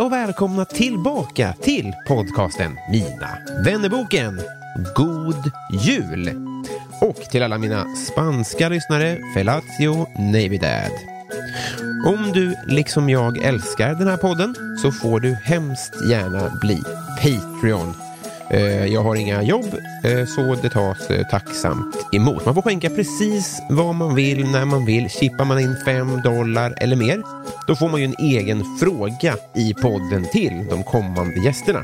Och välkomna tillbaka till podcasten Mina vännerboken. God jul! Och till alla mina spanska lyssnare, Felatio Navidad. Om du liksom jag älskar den här podden så får du hemskt gärna bli Patreon. Eh, jag har inga jobb, eh, så det tas eh, tacksamt emot. Man får skänka precis vad man vill när man vill. Chippar man in fem dollar eller mer, då får man ju en egen fråga i podden till de kommande gästerna.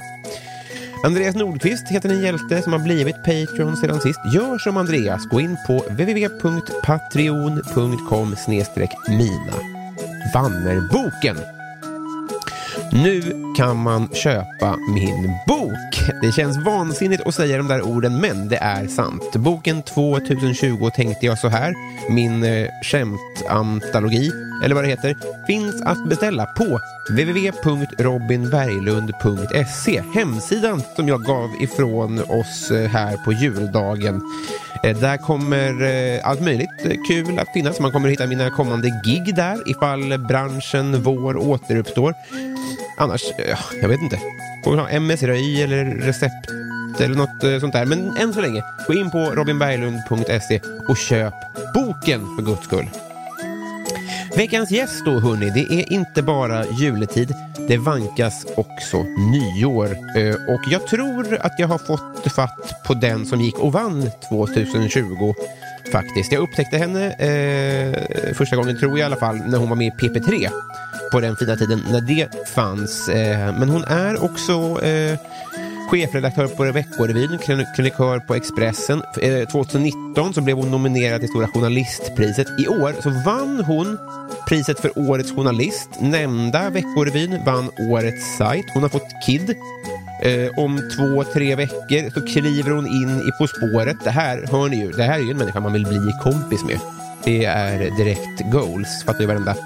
Andreas Nordqvist heter en hjälte som har blivit Patreon sedan sist. Gör som Andreas, gå in på www.patreon.com mina Vannerboken. Nu kan man köpa min bok. Det känns vansinnigt att säga de där orden, men det är sant. Boken 2020 tänkte jag så här, min eh, skämtantologi, eller vad det heter, finns att beställa på www.robinberglund.se, hemsidan som jag gav ifrån oss eh, här på juldagen. Eh, där kommer eh, allt möjligt kul att finnas. Man kommer hitta mina kommande gig där ifall branschen vår återuppstår. Annars, eh, jag vet inte. Får vi ha MS-röj eller recept eller något sånt där. Men än så länge, gå in på robinberglund.se och köp boken för guds skull. Veckans gäst då hörni, det är inte bara juletid, det vankas också nyår. Eh, och jag tror att jag har fått fatt på den som gick och vann 2020 faktiskt. Jag upptäckte henne eh, första gången, tror jag i alla fall, när hon var med i PP3 på den fina tiden när det fanns. Eh, men hon är också eh, chefredaktör på Veckorevyn, krönikör på Expressen. Eh, 2019 så blev hon nominerad till Stora Journalistpriset. I år så vann hon priset för Årets Journalist. Nämnda Veckorevyn vann Årets sajt. Hon har fått KID. Eh, om två, tre veckor så kliver hon in i På spåret. Det här hör ni ju, det här är ju en människa man vill bli kompis med. Det är direkt goals, fattar ju varenda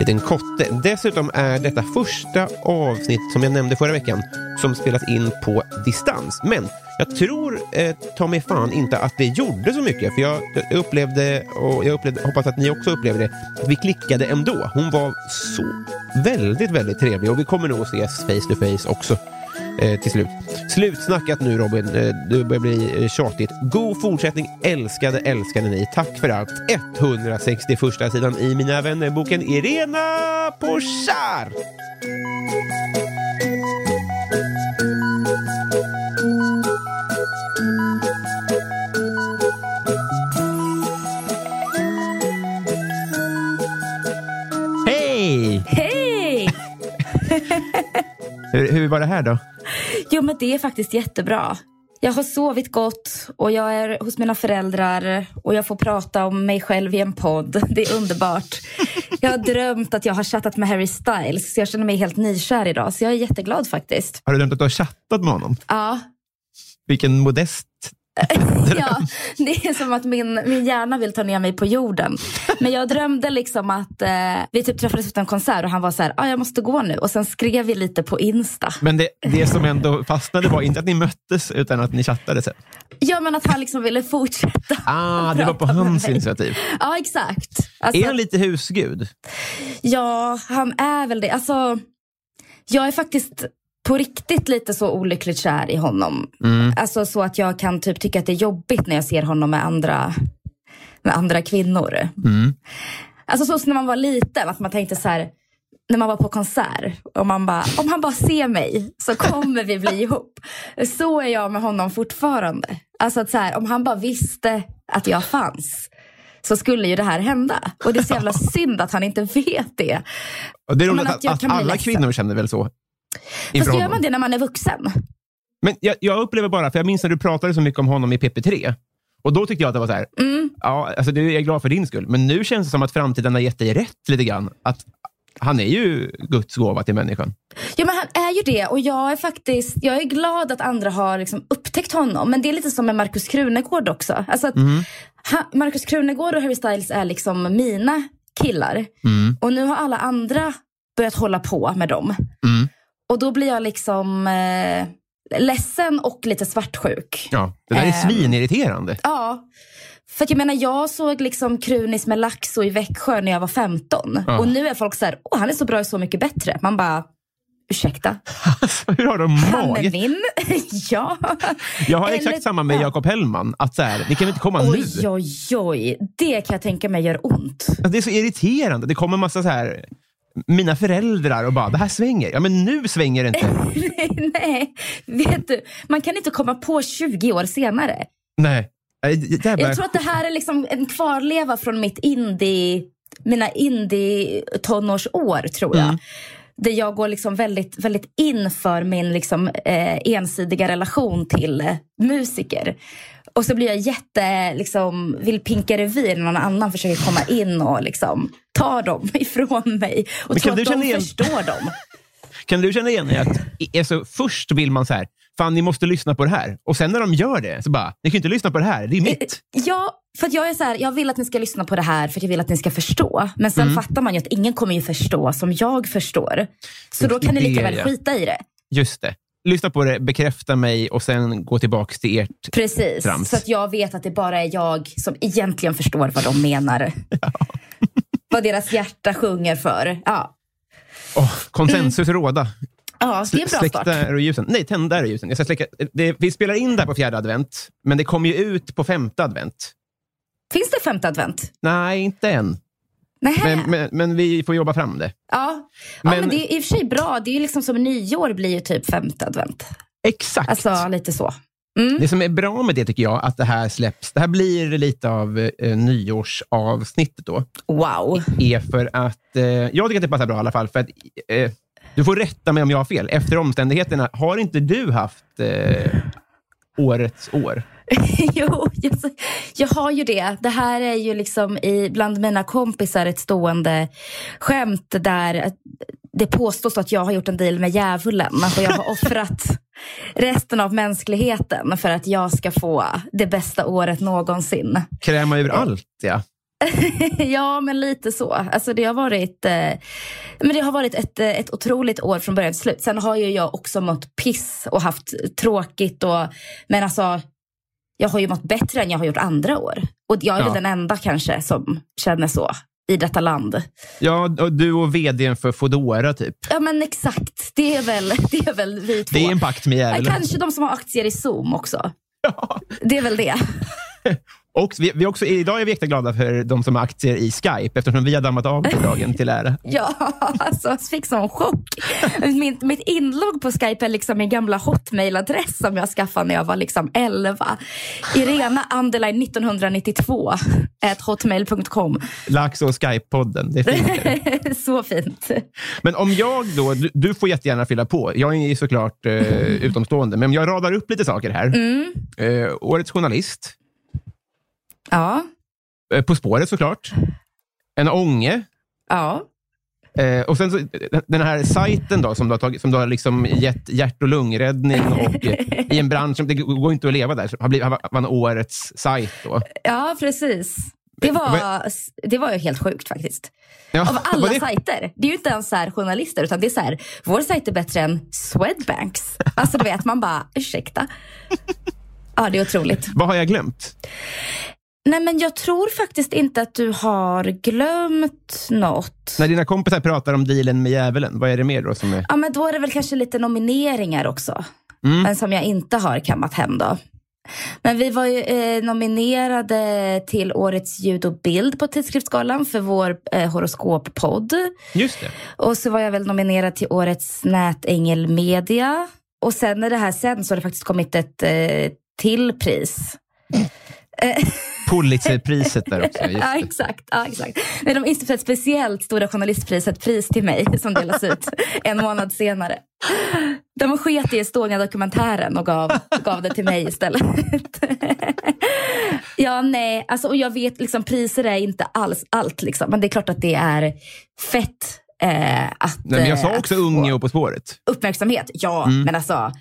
liten kotte. Dessutom är detta första avsnitt som jag nämnde förra veckan som spelas in på distans. Men jag tror eh, ta mig fan inte att det gjorde så mycket för jag jag upplevde och jag upplevde, hoppas att ni också upplevde det, att vi klickade ändå. Hon var så väldigt, väldigt trevlig och vi kommer nog att ses face to face också eh, till slut. Slutsnackat nu Robin, eh, det börjar bli eh, tjatigt. God fortsättning, älskade, älskade ni. Tack för allt. 161 sidan i Mina vänner-boken Irena Pochar. Hej! Hej! Hur, hur var det här då? Jo men det är faktiskt jättebra. Jag har sovit gott och jag är hos mina föräldrar och jag får prata om mig själv i en podd. Det är underbart. Jag har drömt att jag har chattat med Harry Styles så jag känner mig helt nykär idag. Så jag är jätteglad faktiskt. Har du drömt att du har chattat med honom? Ja, Vilken modest ja det är som att min, min hjärna vill ta ner mig på jorden. Men jag drömde liksom att eh, vi typ träffades efter en konsert och han var så här, ah, jag måste gå nu. Och sen skrev vi lite på Insta. Men det, det som ändå fastnade var inte att ni möttes utan att ni chattade sen. Ja men att han liksom ville fortsätta. Ah, det var på hans initiativ. Ja exakt. Alltså, Är han lite husgud? Ja, han är väl det. Alltså, jag är faktiskt på riktigt lite så olyckligt kär i honom. Mm. Alltså så att jag kan typ tycka att det är jobbigt när jag ser honom med andra, med andra kvinnor. Mm. Alltså så som när man var liten, att man tänkte så här, när man var på konsert och man bara, om han bara ser mig så kommer vi bli ihop. Så är jag med honom fortfarande. Alltså att så här, om han bara visste att jag fanns så skulle ju det här hända. Och det är så jävla synd att han inte vet det. Och det är roligt att att, att alla ledsen. kvinnor känner väl så. Fast gör man det när man är vuxen? Men jag, jag upplever bara, för jag minns när du pratade så mycket om honom i PP3. Och då tyckte jag att det var så här, Mm. ja, alltså det är jag glad för din skull. Men nu känns det som att framtiden har gett dig rätt lite grann. Att han är ju Guds gåva till människan. Ja men han är ju det och jag är faktiskt jag är glad att andra har liksom upptäckt honom. Men det är lite som med Markus Krunegård också. Alltså att han, Markus Krunegård och Harry Styles är liksom mina killar. Och nu har alla andra börjat hålla på med dem. Mm. Och då blir jag liksom eh, ledsen och lite svartsjuk. Ja, det där är Ehm. svinirriterande. Ja. För jag menar, jag såg liksom Krunis med Laxo i Växjö när jag var 15. Ja. Och nu är folk så här, åh han är så bra och så mycket bättre. Man bara, ursäkta? Alltså, hur har de Han är mage? min. ja. Jag har Eller- exakt samma med ja. Jakob Hellman. Att så här, det kan väl inte komma nu? Oj, oj, oj. Det kan jag tänka mig gör ont. Alltså, det är så irriterande. Det kommer massa så här, mina föräldrar och bara, det här svänger. Ja, men nu svänger det inte. Nej, vet du. Man kan inte komma på 20 år senare. Nej. Äh, Jävla... Jag tror att det här är liksom en kvarleva från mitt indie, mina indie-tonårsår, tror jag. Mm. Där jag går liksom väldigt, väldigt in för min liksom, eh, ensidiga relation till musiker. Och så blir jag jätte, liksom, vill pinka revir när någon annan försöker komma in och liksom, ta dem ifrån mig. Och Men tro att de igen- förstår dem. Kan du känna igen dig alltså, först vill man så här, fan ni måste lyssna på det här. Och sen när de gör det, så bara, ni kan ju inte lyssna på det här, det är mitt. Ja, för jag är så här, jag vill att ni ska lyssna på det här för att jag vill att ni ska förstå. Men sen Mm. fattar man ju att ingen kommer ju förstå som jag förstår. Så då kan ni lika väl skita i det. Just det. Lyssna på det, bekräfta mig och sen gå tillbaka till ert. Precis, Trams. så att jag vet att det bara är jag som egentligen förstår vad de menar. vad deras hjärta sjunger för. Ja, Oh, konsensus råda. ja det är en bra Släck start. ljusen. Nej, tänd där och ljusen. Jag ska släcka. Det, vi spelar in där på fjärde advent, men det kommer ju ut på femte advent. Finns det femte advent? Nej, inte än. Nej. Men, men, men vi får jobba fram det. ja. ja, men- men det är i och för sig bra. Det är liksom som nyår blir ju typ femte advent. Exakt. Alltså lite så. Mm. Det som är bra med det tycker jag, att det här släpps. Det här blir lite av eh, nyårsavsnittet då. Wow. är för att, eh, jag tycker att det passar bra i alla fall, för att eh, du får rätta mig om jag har fel. Efter omständigheterna, har inte du haft eh, årets år? jo, jag, jag har ju det. Det här är ju liksom i, bland mina kompisar ett stående skämt där det påstås att jag har gjort en deal med djävulen och jag har offrat resten av mänskligheten för att jag ska få det bästa året någonsin. Kräma ur allt, ja. ja, men lite så. Alltså det har varit, eh, men det har varit ett, eh, ett otroligt år från början till slut. Sen har ju jag också mått piss och haft tråkigt. Och, men alltså, jag har ju mått bättre än jag har gjort andra år. Och jag är Ja. väl den enda kanske som känner så i detta land. Ja, och du och vdn för Foodora typ. Ja men exakt, det är väl, det är väl vi två. Det är en pakt med djävulen. kanske de som har aktier i Zoom också. Ja. Det är väl det. Och vi, vi också, idag är vi extra glada för de som har aktier i Skype, eftersom vi har dammat av bidragen till ära. Ja, alltså jag fick sån chock. Min, mitt inlogg på Skype är liksom min gamla hotmail-adress som jag skaffade när jag var liksom 11. Irena underline 1992 at hotmail.com. Lax och Skype-podden, det är fint. Så fint. Men om jag då, du, du får jättegärna fylla på. Jag är såklart eh, utomstående, men om jag radar upp lite saker här. Mm. Eh, årets journalist, Ja, eh, På spåret såklart, en ånge, ja. Eh, och sen så, den här sajten då, som du har, tagit, som du har liksom gett hjärt och lungräddning och eh, i en bransch som det går inte att leva där, har blivit vann årets sajt. Då. Ja, precis. Det var, det var ju helt sjukt faktiskt. Ja, Av alla det- sajter. Det är ju inte ens så här journalister, utan det är så här, vår sajt är bättre än Swedbanks. Alltså du vet, man bara, ursäkta. Ja, det är otroligt. Vad har jag glömt? Nej, men jag tror faktiskt inte att du har glömt något. När dina kompisar pratar om dealen med djävulen, vad är det mer då som är... Ja, men då är det väl kanske lite nomineringar också. Mm. Men som jag inte har kammat hem då. Men vi var ju eh, nominerade till Årets ljud och bild på Tidskriftsgalan för vår eh, horoskoppodd. Just det. Och så var jag väl nominerad till Årets nätängel media. Och sen när det här sen så har det faktiskt kommit ett eh, till pris. Pulitzerpriset där också. Ja, exakt. Ja, exakt. Nej, de instiftar ett speciellt Stora Journalistpriset, pris till mig, som delas ut en månad senare. De sket i Estonia-dokumentären och gav, gav det till mig istället. ja, nej, alltså, och jag vet, liksom, priser är inte alls allt, liksom. men det är klart att det är fett eh, att, Nej, men jag sa eh, också Unge och På spåret. uppmärksamhet. Ja, Mm. men alltså,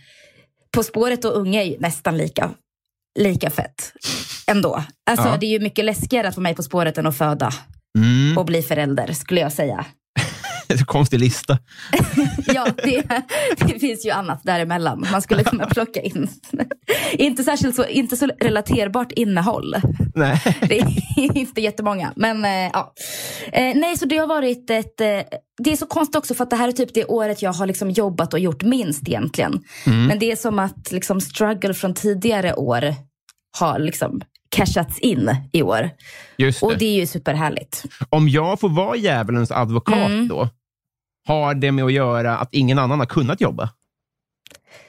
På spåret och Unge är ju nästan lika, lika fett ändå. Alltså, Ja. Det är ju mycket läskigare att vara med På spåret än att föda Mm. och bli förälder, skulle jag säga. Konstig lista. Ja, det, det finns ju annat däremellan man skulle kunna plocka in. Inte särskilt så, inte så relaterbart innehåll. Nej. Det är inte jättemånga. Men eh, ja. Eh, nej, så det har varit ett... Eh, det är så konstigt också för att det här är typ det året jag har liksom jobbat och gjort minst egentligen. Men det är som att liksom struggle från tidigare år har liksom cashats in i år. Just Och det. det är ju superhärligt. Om jag får vara djävulens advokat Mm. då, har det med att göra att ingen annan har kunnat jobba?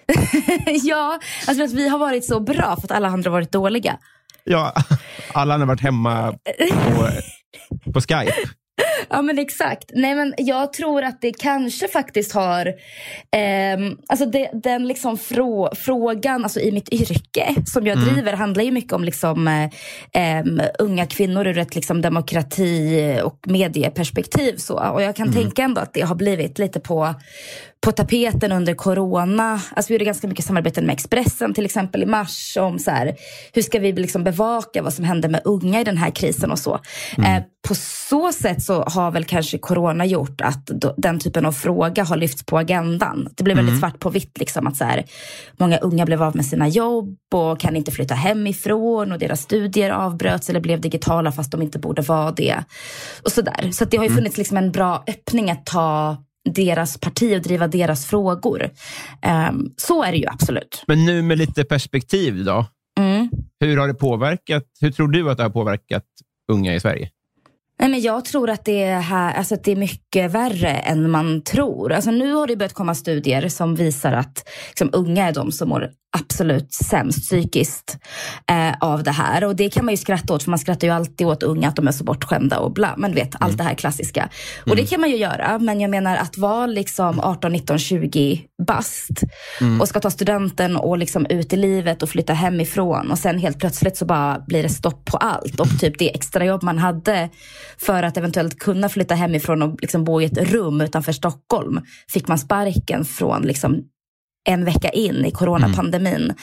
ja, alltså att vi har varit så bra för att alla andra har varit dåliga. Ja, alla har varit hemma på, på Skype. Ja men exakt. Nej men jag tror att det kanske faktiskt har, ehm, alltså det, den liksom frå, frågan alltså i mitt yrke som jag driver handlar ju mycket om liksom, eh, ehm, unga kvinnor ur ett liksom demokrati och medieperspektiv. Så. Och jag kan tänka ändå att det har blivit lite på, på tapeten under corona. Alltså vi gjorde ganska mycket samarbeten med Expressen till exempel i mars om så här, hur ska vi liksom bevaka vad som händer med unga i den här krisen och så. Eh, på så sätt så har väl kanske corona gjort att då, den typen av fråga har lyfts på agendan. Det blev väldigt svart på vitt liksom att så här, många unga blev av med sina jobb och kan inte flytta hemifrån och deras studier avbröts eller blev digitala fast de inte borde vara det. Och så där. Så att det har ju funnits liksom en bra öppning att ta deras parti och driva deras frågor. Ehm, så är det ju absolut. Men nu med lite perspektiv då. Mm. Hur har det påverkat? Hur tror du att det har påverkat unga i Sverige? Nej, men jag tror att det, är här, alltså det är mycket värre än man tror. Alltså nu har det börjat komma studier som visar att liksom, unga är de som mår absolut sämst psykiskt eh, av det här. Och det kan man ju skratta åt, för man skrattar ju alltid åt unga att de är så bortskämda och bla. Men vet, allt det här klassiska. Och det kan man ju göra, men jag menar att vara liksom 18, 19, 20 bast och ska ta studenten och liksom ut i livet och flytta hemifrån och sen helt plötsligt så bara blir det stopp på allt. Och typ det extrajobb man hade för att eventuellt kunna flytta hemifrån och liksom bo i ett rum utanför Stockholm fick man sparken från liksom en vecka in i coronapandemin.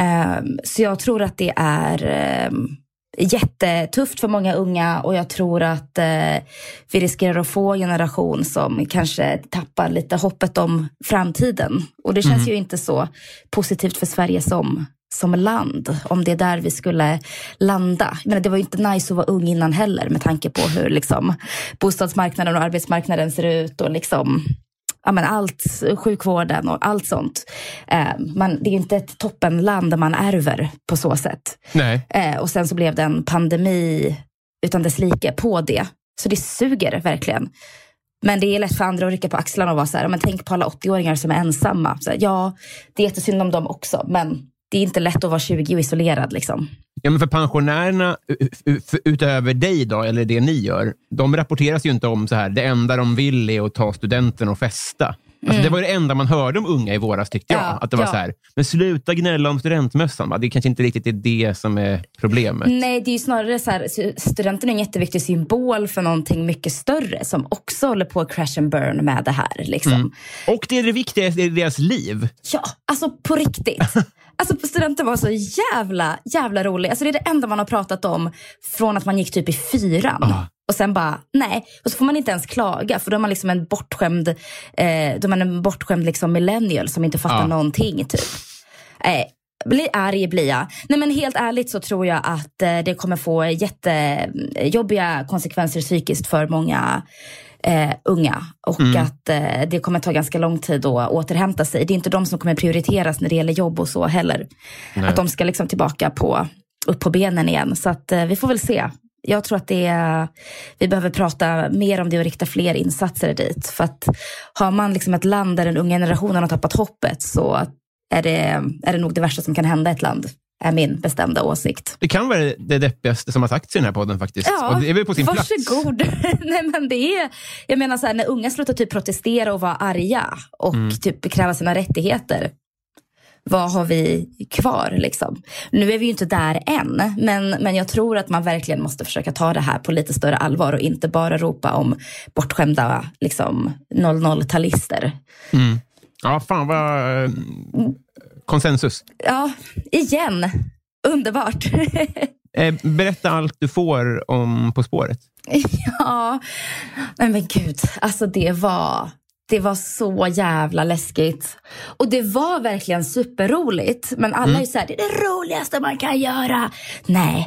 Ehm, så jag tror att det är ehm, jättetufft för många unga och jag tror att eh, vi riskerar att få en generation som kanske tappar lite hoppet om framtiden. Och det känns ju inte så positivt för Sverige som, som land, om det är där vi skulle landa. Jag menar, det var ju inte nice att vara ung innan heller med tanke på hur liksom, bostadsmarknaden och arbetsmarknaden ser ut och liksom, ja, men allt, sjukvården och allt sånt. Eh, man, det är ju inte ett toppenland där man ärver på så sätt. Nej. Eh, och sen så blev det en pandemi utan dess like på det. Så det suger verkligen. Men det är lätt för andra att rycka på axlarna och vara så här, men tänk på alla 80-åringar som är ensamma. Här, ja, det är jättesynd om dem också, men det är inte lätt att vara 20 och isolerad. Liksom. Ja, men för pensionärerna utöver dig, då, eller det ni gör, de rapporteras ju inte om så här, det enda de vill är att ta studenten och festa. Alltså, Det var det enda man hörde om unga i våras, tyckte jag. Mm. Ja, att det var ja. så här, men sluta gnälla om studentmössan. Va? Det kanske inte riktigt är det som är problemet. Nej, det är ju snarare så här, studenten är en jätteviktig symbol för någonting mycket större som också håller på att crash and burn med det här. Liksom. Och det är det viktigaste i deras liv. Ja, alltså på riktigt. Alltså studenten var så jävla, jävla rolig. Alltså det är det enda man har pratat om från att man gick typ i fyran. Ah. Och sen bara, nej. Och så får man inte ens klaga för då är man liksom en bortskämd, eh, då är man en bortskämd liksom millennial som inte fattar Ja. någonting typ. Eh, Bli arg blir jag. Nej men helt ärligt så tror jag att eh, det kommer få jättejobbiga konsekvenser psykiskt för många eh, unga. Och Mm. att eh, det kommer ta ganska lång tid att återhämta sig. Det är inte de som kommer prioriteras när det gäller jobb och så heller. Nej. Att de ska liksom tillbaka på, upp på benen igen. Så att eh, vi får väl se. Jag tror att det är, vi behöver prata mer om det och rikta fler insatser dit. För att har man liksom ett land där den unga generationen har tappat hoppet så är det, är det nog det värsta som kan hända ett land. Är min bestämda åsikt. Det kan vara det deppigaste som har sagts i den här podden faktiskt. och det är väl på sin plats. varsågod. Nej, men det är, jag menar så här, när unga slutar typ protestera och vara arga och Mm. typ kräva sina rättigheter. Vad har vi kvar liksom? Nu är vi ju inte där än, men, men jag tror att man verkligen måste försöka ta det här på lite större allvar och inte bara ropa om bortskämda liksom 00-talister. Ja, fan vad... Konsensus. Ja, igen. Underbart. Eh, berätta allt du får om På spåret. Ja, nej men gud, alltså det var, det var så jävla läskigt. Och det var verkligen superroligt. Men alla är så här, det är det roligaste man kan göra. Nej,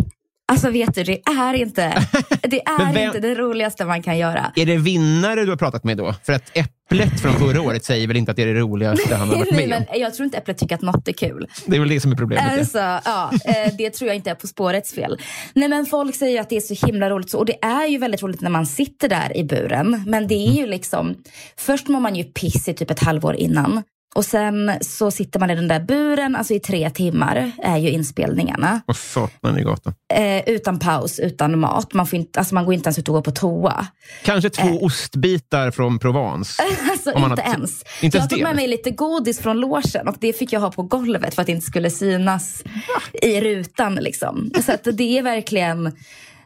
alltså vet du, det är inte det, Men är vem- inte det roligaste man kan göra. Är det vinnare du har pratat med då? För att Äpplet från förra året säger väl inte att det är det roligaste han har varit med om? men jag tror inte Äpplet tycker att något är kul. Det är väl det som är problemet. Alltså, ja, eh, det tror jag inte är På spårets fel. Nej men folk säger att det är så himla roligt. Och det är ju väldigt roligt när man sitter där i buren. Men det är ju liksom, först mår man ju piss i typ ett halvår innan. Och sen så sitter man i den där buren, alltså i tre timmar är ju inspelningarna. Och satan i gatan. Eh, utan paus, utan mat. Man, får inte, alltså man går inte ens ut och går på toa. Kanske två ostbitar från Provence. Alltså inte har- ens. inte jag tog med mig lite godis från logen och det fick jag ha på golvet för att det inte skulle synas i rutan. Liksom. Så att det är verkligen...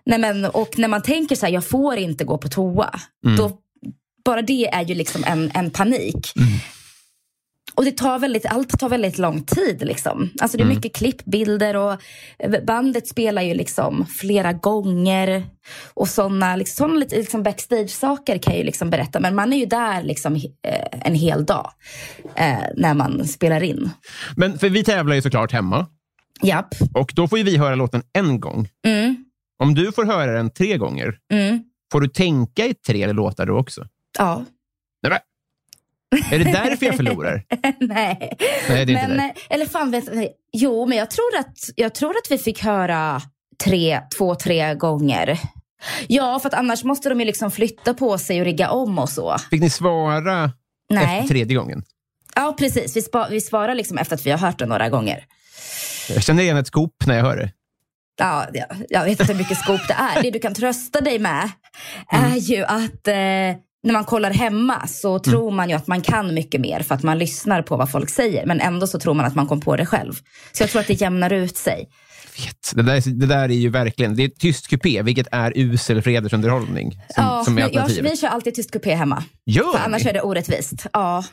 Nej men, och när man tänker så här, jag får inte gå på toa. Mm. Då, bara det är ju liksom en, en panik. Mm. Och det tar väldigt, allt tar väldigt lång tid. Liksom. Alltså det är Mm. mycket klippbilder och bandet spelar ju liksom flera gånger. Och sådana liksom, såna liksom backstage-saker kan jag ju liksom berätta. Men man är ju där liksom, eh, en hel dag eh, när man spelar in. Men för vi tävlar ju såklart hemma. Japp. Och då får vi höra låten en gång. Mm. Om du får höra den tre gånger, Mm. får du tänka i tre låtar då också? Ja. Är det därför jag förlorar? Nej. Nej, det är inte men, det. eh, Eller fan, vet, nej. jo, men jag tror, att, jag tror att vi fick höra tre, två, tre gånger. Ja, för att annars måste de ju liksom flytta på sig och rigga om och så. Fick ni svara Nej. efter tredje gången? Ja, precis. Vi, spa, vi svarar liksom efter att vi har hört det några gånger. Jag känner igen ett skop när jag hör det. Ja, jag, jag vet inte hur mycket skop det är. Det du kan trösta dig med är ju att eh, när man kollar hemma så tror man ju att man kan mycket mer för att man lyssnar på vad folk säger. Men ändå så tror man att man kom på det själv. Så jag tror att det jämnar ut sig. Det, där, det där är ju verkligen, det är tyst kupé, vilket är usel fredarsunderhållning. Som, Ja, som är jag, vi kör alltid tyst kupé hemma. Gör För annars är det orättvist. Ja.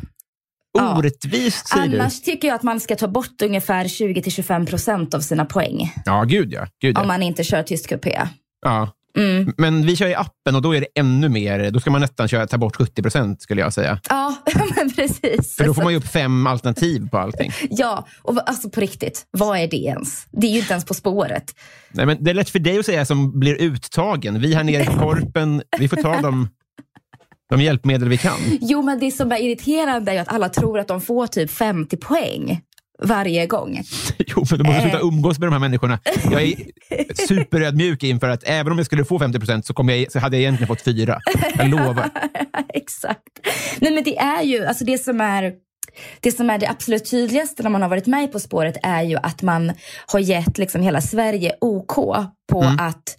ja. Orättvist säger Annars tycker jag att man ska ta bort ungefär 20-25 procent av sina poäng. du. Ja, gud ja. Gud, Om ja. man inte kör tyst kupé. ja. Mm. Men vi kör i appen och då är det ännu mer. Då ska man nästan köra, ta bort 70 procent skulle jag säga. Ja, men precis. För då får man ju upp fem alternativ på allting. Ja, och alltså på riktigt, vad är det ens? Det är ju inte ens På spåret. Nej, men det är lätt för dig att säga som blir uttagen. Vi här nere på Korpen, vi får ta de, de hjälpmedel vi kan. Jo, men det som är irriterande är att alla tror att de får typ 50 poäng varje gång. Jo, men då måste Eh. sluta umgås med de här människorna. Jag är superödmjuk inför att även om jag skulle få 50 procent så, jag- så hade jag egentligen fått fyra. Jag lovar. Exakt. Nej, men det är ju, alltså det som är det som är det absolut tydligaste när man har varit med På spåret är ju att man har gett liksom hela Sverige OK på att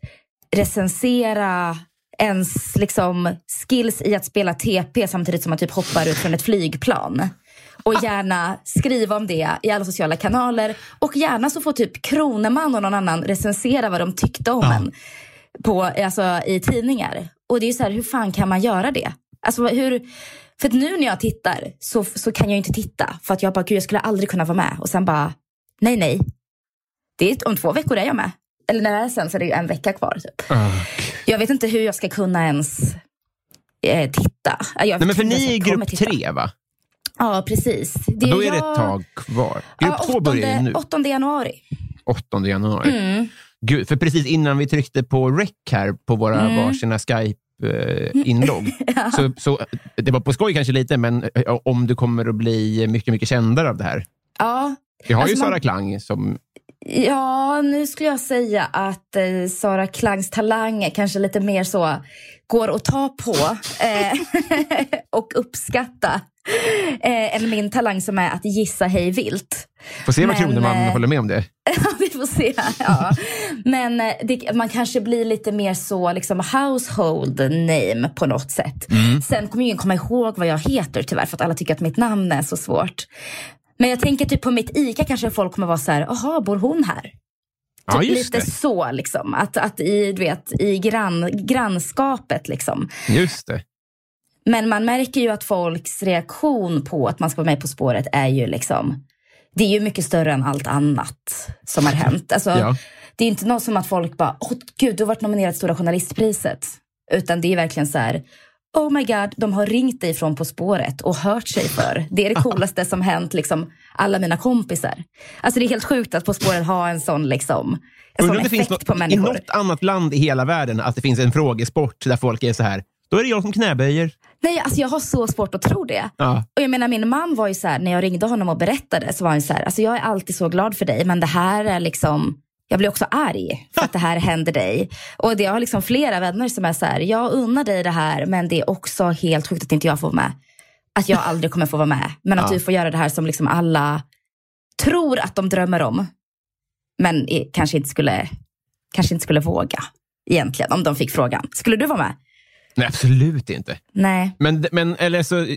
recensera ens liksom skills i att spela TP samtidigt som man typ hoppar ut från ett flygplan. Och gärna skriva om det i alla sociala kanaler. Och gärna så får typ Kroneman och någon annan recensera vad de tyckte om en på, alltså, i tidningar. Och det är ju så här, hur fan kan man göra det? Alltså, hur, för nu när jag tittar så, så kan jag inte titta. För att jag bara, gud jag skulle aldrig kunna vara med. Och sen bara, nej nej. Det är, om två veckor är jag med. Eller när det är sen så är det ju en vecka kvar. Typ. Ah. Jag vet inte hur jag ska kunna ens eh, titta. Jag Nej, men för ni är i grupp tre, va? Ja, precis. Det Då är jag... det ett tag kvar. Grupp Ja, två börjar ju nu. 8 januari. 8 januari. Mm. Gud, för precis innan vi tryckte på rec här på våra Mm. varsina Skype-inlogg. så, så det var på skoj kanske lite, men eh, om du kommer att bli mycket, mycket kändare av det här. Ja, Vi har ju Alltså, man- Sara Klang som... Ja, nu skulle jag säga att eh, Sara Klangs talang kanske lite mer så går att ta på eh, och uppskatta eh, än min talang som är att gissa hej vilt. Får se vad Kroneman eh, håller med om det. Ja, vi får se. Ja. Men eh, det, man kanske blir lite mer så liksom household name på något sätt. Mm. Sen kommer ingen komma ihåg vad jag heter tyvärr för att alla tycker att mitt namn är så svårt. Men jag tänker typ på mitt ICA kanske folk kommer vara så här, jaha, bor hon här? Ja, Typ just lite det. så liksom. Att, att i, du vet, i grann, grannskapet liksom. Just det. Men man märker ju att folks reaktion på att man ska vara med På spåret är ju liksom, det är ju mycket större än allt annat som har hänt. Alltså, Ja. Det är inte något som att folk bara, åh gud, du har varit nominerad till Stora Journalistpriset. Utan det är verkligen så här, oh my god, de har ringt dig från På spåret och hört sig för. Det är det coolaste som hänt liksom alla mina kompisar. Alltså det är helt sjukt att På spåret har en sån liksom, en sån effekt något, på i människor. något annat land i hela världen att det finns en frågesport där folk är så här. Då är det jag som knäböjer. Nej, alltså jag har så svårt att tro det. Ja. Och jag menar min man var ju så här, när jag ringde honom och berättade så var han så här, alltså jag är alltid så glad för dig men det här är liksom, jag blir också arg för att det här händer dig. Och det, jag har liksom flera vänner som är så här, jag unnar dig det här men det är också helt sjukt att inte jag får vara med. Att jag aldrig kommer få vara med. Men att Ja. du får göra det här som liksom alla tror att de drömmer om. Men kanske inte skulle, kanske inte skulle våga egentligen om de fick frågan. Skulle du vara med? Nej, absolut inte. Nej. Men, men eller så,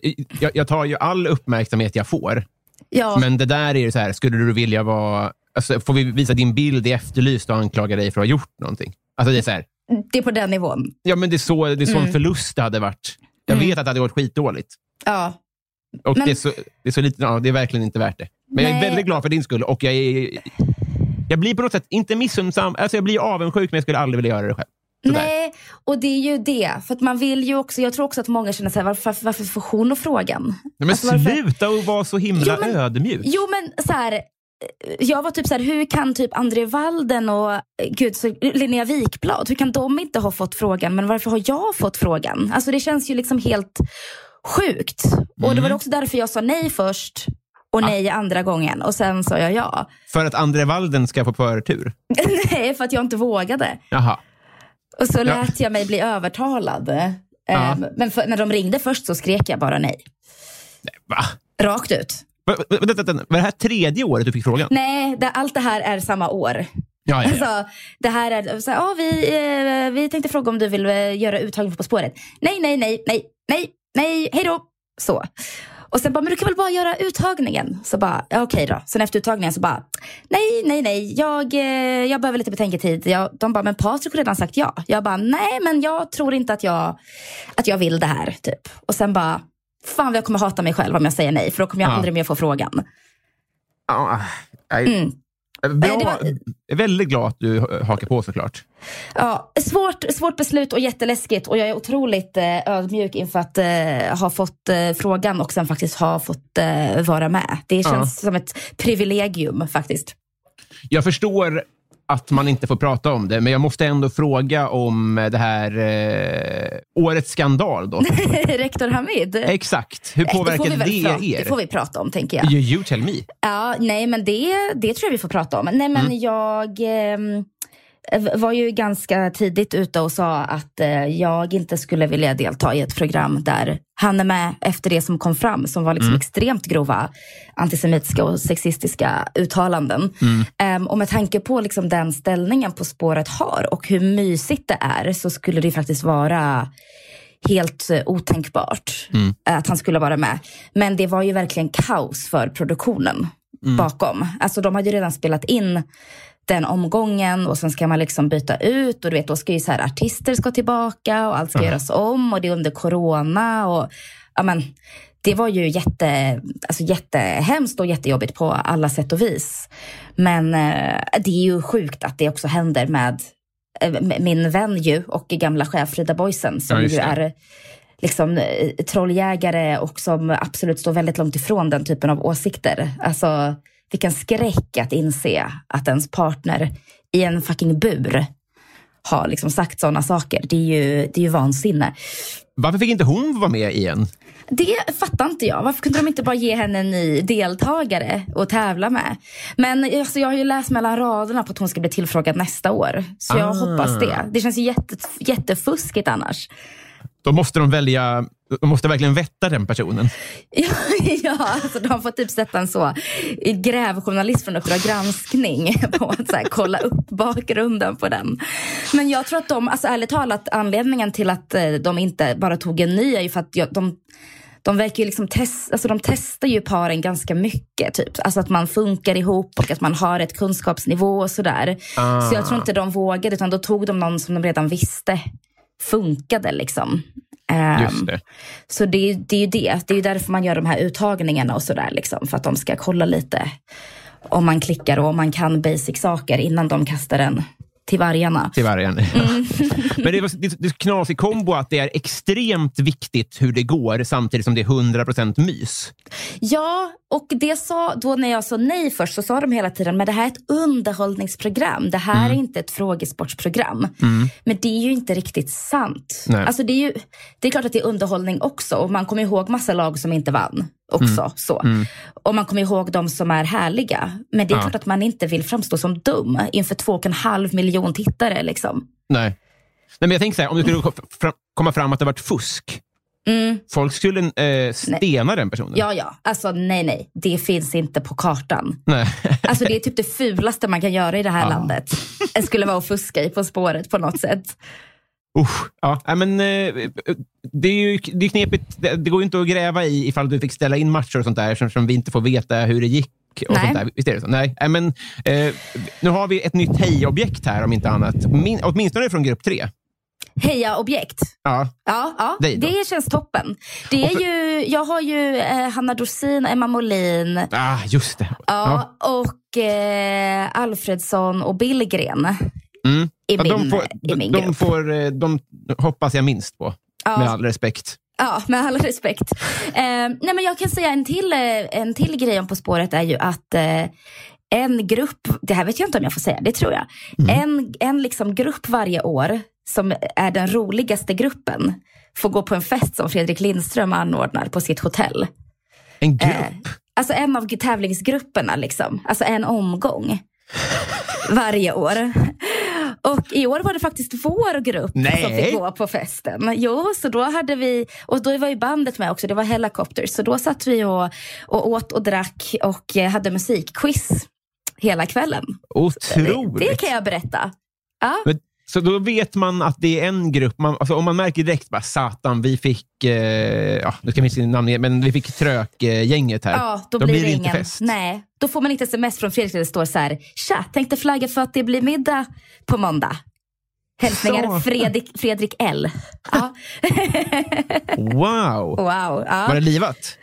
jag, jag tar ju all uppmärksamhet jag får. Ja. Men det där är ju så här, skulle du vilja vara... Alltså, får vi visa din bild i Efterlyst och anklaga dig för att ha gjort någonting? Alltså det är så här, Det är på den nivån. ja men det är så, det är sån Mm. förlust det hade varit. Jag vet att det hade gått skitdåligt. Ja. Och Men- det, är så, det, är så lite, ja, det är verkligen inte värt det. Men jag är Nej. väldigt glad för din skull och jag är... Jag blir på något sätt, inte missunnsam, alltså jag blir avundsjuk men jag skulle aldrig vilja göra det själv. Sådär. Nej, och det är ju det. För att man vill ju också, jag tror också att många känner så här, varför, varför får hon frågan? Nej, men Alltså, sluta att vara så himla Jo, men- ödmjuk. Jo men så här, jag var typ så här, hur kan typ André Walden och gud, så Linnea Wikblad, hur kan de inte ha fått frågan? Men varför har jag fått frågan? Alltså det känns ju liksom helt sjukt. Och det var också därför jag sa nej först och nej andra gången och sen sa jag ja. För att André Walden ska få förtur. nej, för att jag inte vågade. Jaha. Och så Ja. lät jag mig bli övertalad. Ja. Ehm, Men för, när de ringde först så skrek jag bara nej. Va? Rakt ut. Vänta, vänta, var det här tredje året du fick frågan? Nej, det, allt det här är samma år. Ja, ja, ja. Alltså, det här är så här, vi, eh, vi tänkte fråga om du vill eh, göra uttagning På spåret. Nej, nej, nej, nej, nej, nej, hej då. Så. Och sen bara, men du kan väl bara göra uttagningen? Så bara, ja, okej då. Sen efter uttagningen så bara, nej, nej, nej, jag, eh, jag behöver lite betänketid. Jag, de bara, men Patrik har redan sagt ja. Jag bara, nej, men jag tror inte att jag, att jag vill det här. Typ. Och sen bara, fan vad jag kommer hata mig själv om jag säger nej. För då kommer jag Ja. aldrig mer få frågan. Ja. Mm. Bra. Nej, det var- Jag är väldigt glad att du hakar på såklart. Ja, svårt, svårt beslut och jätteläskigt och jag är otroligt eh, ödmjuk inför att eh, ha fått eh, frågan och sen faktiskt ha fått eh, vara med. Det känns som ett privilegium faktiskt. Jag förstår att man inte får prata om det, men jag måste ändå fråga om det här eh, årets skandal. Då. Rektor Hamid. Eh, Exakt. Hur det vi påverkar det prata, er? Det får vi prata om tänker jag. You, you tell me. Ja, nej men det, det tror jag vi får prata om. Nej men Mm. jag ehm, var ju ganska tidigt ute och sa att eh, jag inte skulle vilja delta i ett program där han är med efter det som kom fram som var liksom Mm. extremt grova antisemitiska och sexistiska uttalanden. Mm. Ehm, och med tanke på liksom den ställningen På spåret har och hur mysigt det är så skulle det faktiskt vara helt eh, otänkbart Mm. att han skulle vara med. Men det var ju verkligen kaos för produktionen Mm. bakom. Alltså de hade ju redan spelat in den omgången och sen ska man liksom byta ut och du vet då ska ju så här artister ska tillbaka och allt ska göras om och det är under corona och ja men det var ju jätte, alltså jättehemskt och jättejobbigt på alla sätt och vis. Men eh, det är ju sjukt att det också händer med eh, min vän ju och gamla chef Frida Boysen som Ja, ju är liksom, eh, trolljägare och som absolut står väldigt långt ifrån den typen av åsikter. Alltså, vilken skräck att inse att ens partner i en fucking bur har liksom sagt sådana saker. Det är ju, det är ju vansinne. Varför fick inte hon vara med igen? Det fattar inte jag. Varför kunde de inte bara ge henne en ny deltagare att tävla med? Men alltså, jag har ju läst mellan raderna på att hon ska bli tillfrågad nästa år. Så jag Ah. hoppas det. Det känns ju jätte, jättefuskigt annars. Då måste de välja, de måste verkligen vätta den personen. Ja, ja alltså de får typ sätta en så grävjournalist från Uppdrag granskning på att så här, kolla upp bakgrunden på den. Men jag tror att de, alltså ärligt talat, anledningen till att eh, de inte bara tog en ny är ju för att jag, de de verkar ju liksom test, alltså de testar ju paren ganska mycket. Typ. Alltså att man funkar ihop och att man har ett kunskapsnivå och sådär. Ah. Så jag tror inte de vågade, utan då tog de någon som de redan visste funkade. Liksom. Just det. så det, är- det är ju det. Det är ju därför man gör de här uttagningarna och sådär. Liksom, för att de ska kolla lite om man klickar och om man kan basic saker innan de kastar den till vargarna. till vargen. Mm. Men det, var, det, det är knasig kombo att det är extremt viktigt hur det går samtidigt som det är 100% mys. Ja, och det sa, då när jag sa nej först så sa de hela tiden men det här är ett underhållningsprogram. Det här Mm. är inte ett frågesportsprogram. Men det är ju inte riktigt sant. Nej. Alltså det, är ju, det är klart att det är underhållning också. Och man kommer ihåg massa lag som inte vann också. Mm. Så. Och man kommer ihåg de som är härliga. Men det är Ja. klart att man inte vill framstå som dum inför två och en halv miljon tittare. Liksom. Nej. Nej men jag tänker så här, om det skulle komma fram att det varit fusk. Folk skulle eh, stena den personen. Mm. Ja, ja. Alltså nej, nej. Det finns inte på kartan. Nej. Alltså det är typ det fulaste man kan göra i det här landet. Det skulle vara att fuska i På spåret på något sätt. Usch. Ja, nej, men, eh, det är ju det är knepigt. Det, det går ju inte att gräva i ifall du fick ställa in matcher och sånt där som, som vi inte får veta hur det gick. Och Nej. sånt där. Visst är det så? Nej, nej, men, eh, nu har vi ett nytt hej-objekt här om inte annat. Min, åtminstone från grupp tre. Heja objekt. Ja. Ja, ja det känns toppen. Det är ju, jag har ju eh, Hanna Dorsin, Emma Molin Ah, just det. ja, och eh, Alfredsson och Billgren Mm. i Ja, min, de, får, i min de, grupp. får, eh, de hoppas jag minst på, Ja. med all respekt. Ja, med all respekt. Eh, nej, men jag kan säga en till, eh, en till grej om På spåret är ju att eh, en grupp, det här vet jag inte om jag får säga, det tror jag. En, en liksom grupp varje år som är den roligaste gruppen får gå på en fest som Fredrik Lindström anordnar på sitt hotell. En grupp? Eh, alltså en av tävlingsgrupperna, liksom. alltså en omgång varje år. Och i år var det faktiskt vår grupp Nej. som fick gå på festen. Jo, så då hade vi, och då var ju bandet med också, det var Helicopters. Så då satt vi och, och åt och drack och eh, hade musikquiz hela kvällen. Otroligt. Det kan jag berätta. Ja. Men, så då vet man att det är en grupp. Man, alltså, om man märker direkt, bara, satan, vi fick, eh, ja, nu ska vi inte namn men vi fick trök-gänget här. Ja, då, blir det, inte ingen. fest. Nej, då får man inte sms från Fredrik där det står så här. Tja, tänkte flagga för att det blir middag på måndag. Hälsningar. Fredrik, Fredrik L. Ja. Wow! Wow. Ja. Var det livat?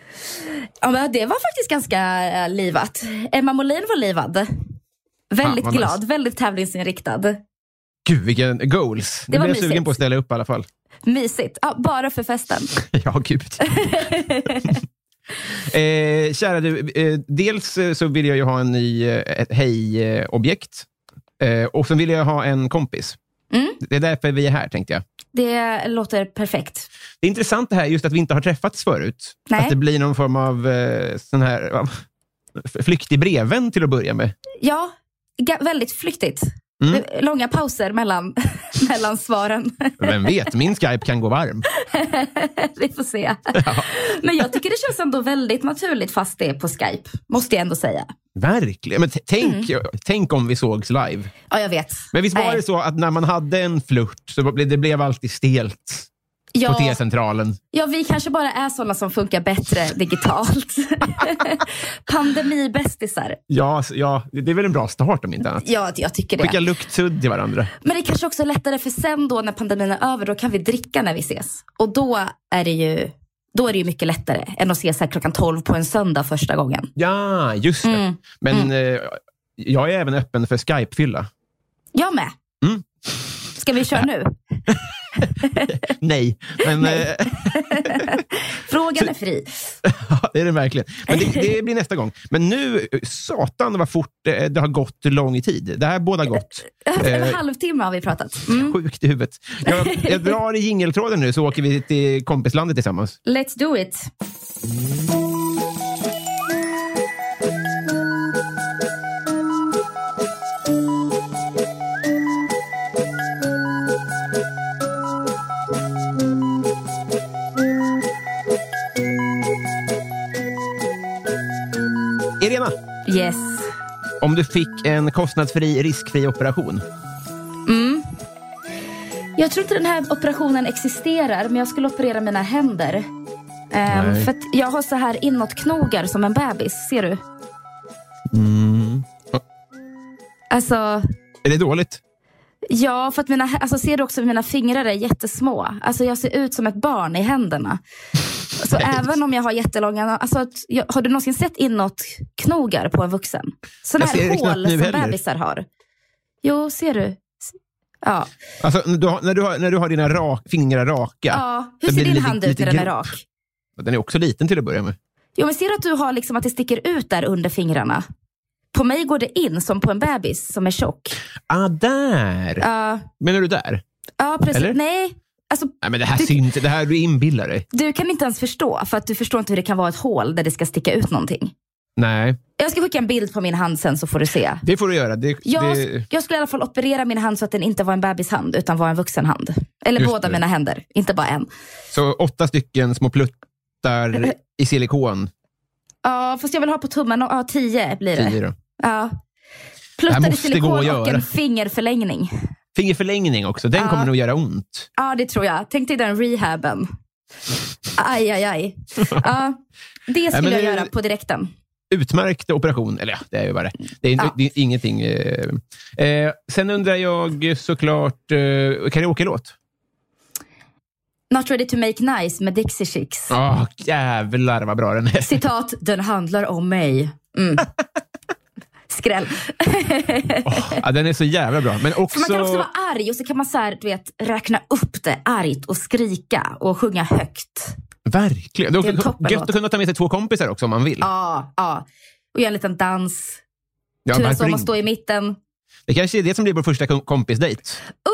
Ja, men det var faktiskt ganska eh, livat. Emma Molin var livad. Väldigt vad glad, nice. väldigt tävlingsinriktad. Gud, vilken goals. Det var blev jag sugen på att ställa upp i alla fall. Mysigt. Ja, bara för festen. ja, gud. eh, kära du, eh, dels eh, så vill jag ju ha en ny eh, ett hej-objekt. Eh, och så vill jag ha en kompis. Mm. Det är därför vi är här, tänkte jag. Det låter perfekt. Det är intressant det här just att vi inte har träffats förut. Nej. Att det blir någon form av eh, sån här flyktig brevvän till att börja med. Ja, väldigt flyktigt. Mm. Långa pauser mellan, mellan svaren. Vem vet, min Skype kan gå varm. Vi får se. Men jag tycker det känns ändå väldigt naturligt fast det är på Skype. Måste jag ändå säga. Verkligen. Men tänk, tänk om vi sågs live. Ja, jag vet. Men visst var Nej. det så att när man hade en flört så det blev alltid stelt på Ja, T-centralen? ja, vi kanske bara är sådana som funkar bättre digitalt. Pandemibästisar. Ja, s- ja, det är väl en bra start om inte annat. Ja, jag tycker Skicka det. luktsudd till varandra. Men det kanske också är lättare för sen då när pandemin är över, då kan vi dricka när vi ses. Och då är det ju, då är det ju mycket lättare än att ses här klockan 12 på en söndag första gången. Ja, just det. Mm. Men eh, jag är även öppen för Skype-fylla. Jag med. Mm. Ska vi köra nu? Nej, men eh, Frågan är fri. det är det verkligen. Men det, det blir nästa gång. Men nu, satan vad fort eh, det har gått lång tid. Det här båda gott. En Eh, halvtimme har vi pratat. Mm. Sjukt i huvudet. Jag, jag drar i jingeltråden nu så åker vi till kompislandet tillsammans. Let's do it. Irena, Yes. om du fick en kostnadsfri, riskfri operation. Jag tror inte den här operationen existerar, men jag skulle operera mina händer. Nej. för jag har så här inåtknogar som en bebis. Ser du? Mm. Alltså, Är det dåligt? ja, för att mina, alltså, ser du också att mina fingrar är jättesmå? Alltså, jag ser ut som ett barn i händerna. Så även om jag har jättelånga... Alltså, att, jag, har du någonsin sett inåtknogar på en vuxen? Sådana här hål som heller. bebisar har. Jo, ser du? Ja. Alltså, när du har, när du har, när du har dina rak, fingrar raka. ja. Hur ser din hand ut när den är rak? Den är också liten till att börja med. Jo, men ser du att du har liksom att det sticker ut där under fingrarna? På mig går det in som på en bebis som är tjock. Ah, där! Ja, Menar du där? ja precis. Eller? Nej, alltså Nej, men det här Du- syns Det här du inbillar dig. du kan inte ens förstå. För att du förstår inte hur det kan vara ett hål där det ska sticka ut någonting. Nej, Jag ska skicka en bild på min hand sen så får du se. det får du göra. Det, Jag, det, jag skulle i alla fall operera min hand så att den inte var en bebishand utan var en vuxenhand. Eller Just båda det. mina händer, inte bara en. så åtta stycken små pluttar i silikon. Ja, fast jag vill ha på tummen. Ja, tio blir det. Tio då. Ja. Måste gå silikon och en fingerförlängning. Fingerförlängning också. Den Ja. kommer nog göra ont. Ja, det tror jag. Tänk dig den rehaben. Aj, aj, aj. Ja, det skulle jag det- göra på direkten. Utmärkt operation. Eller ja, det är ju bara det. Det är, Ja. det är ingenting. Eh. Eh, sen undrar jag såklart, eh, karaoke-låt? Not ready to make nice med Dixie Chicks. Åh, jävlar vad bra den är. Citat, den handlar om mig. Mm. Skräll. Ja, den är så jävla bra. Men också... För man kan också vara arg och så kan man så här, du vet, räkna upp det argt och skrika och sjunga högt. Verkligen. Det Det är en är gött att kunna ta med sig två kompisar också om man vill. Ja, ja. Och göra en liten dans. Ja, Turas om att stå i mitten. Det kanske är det som blir vår första kom- kompisdejt.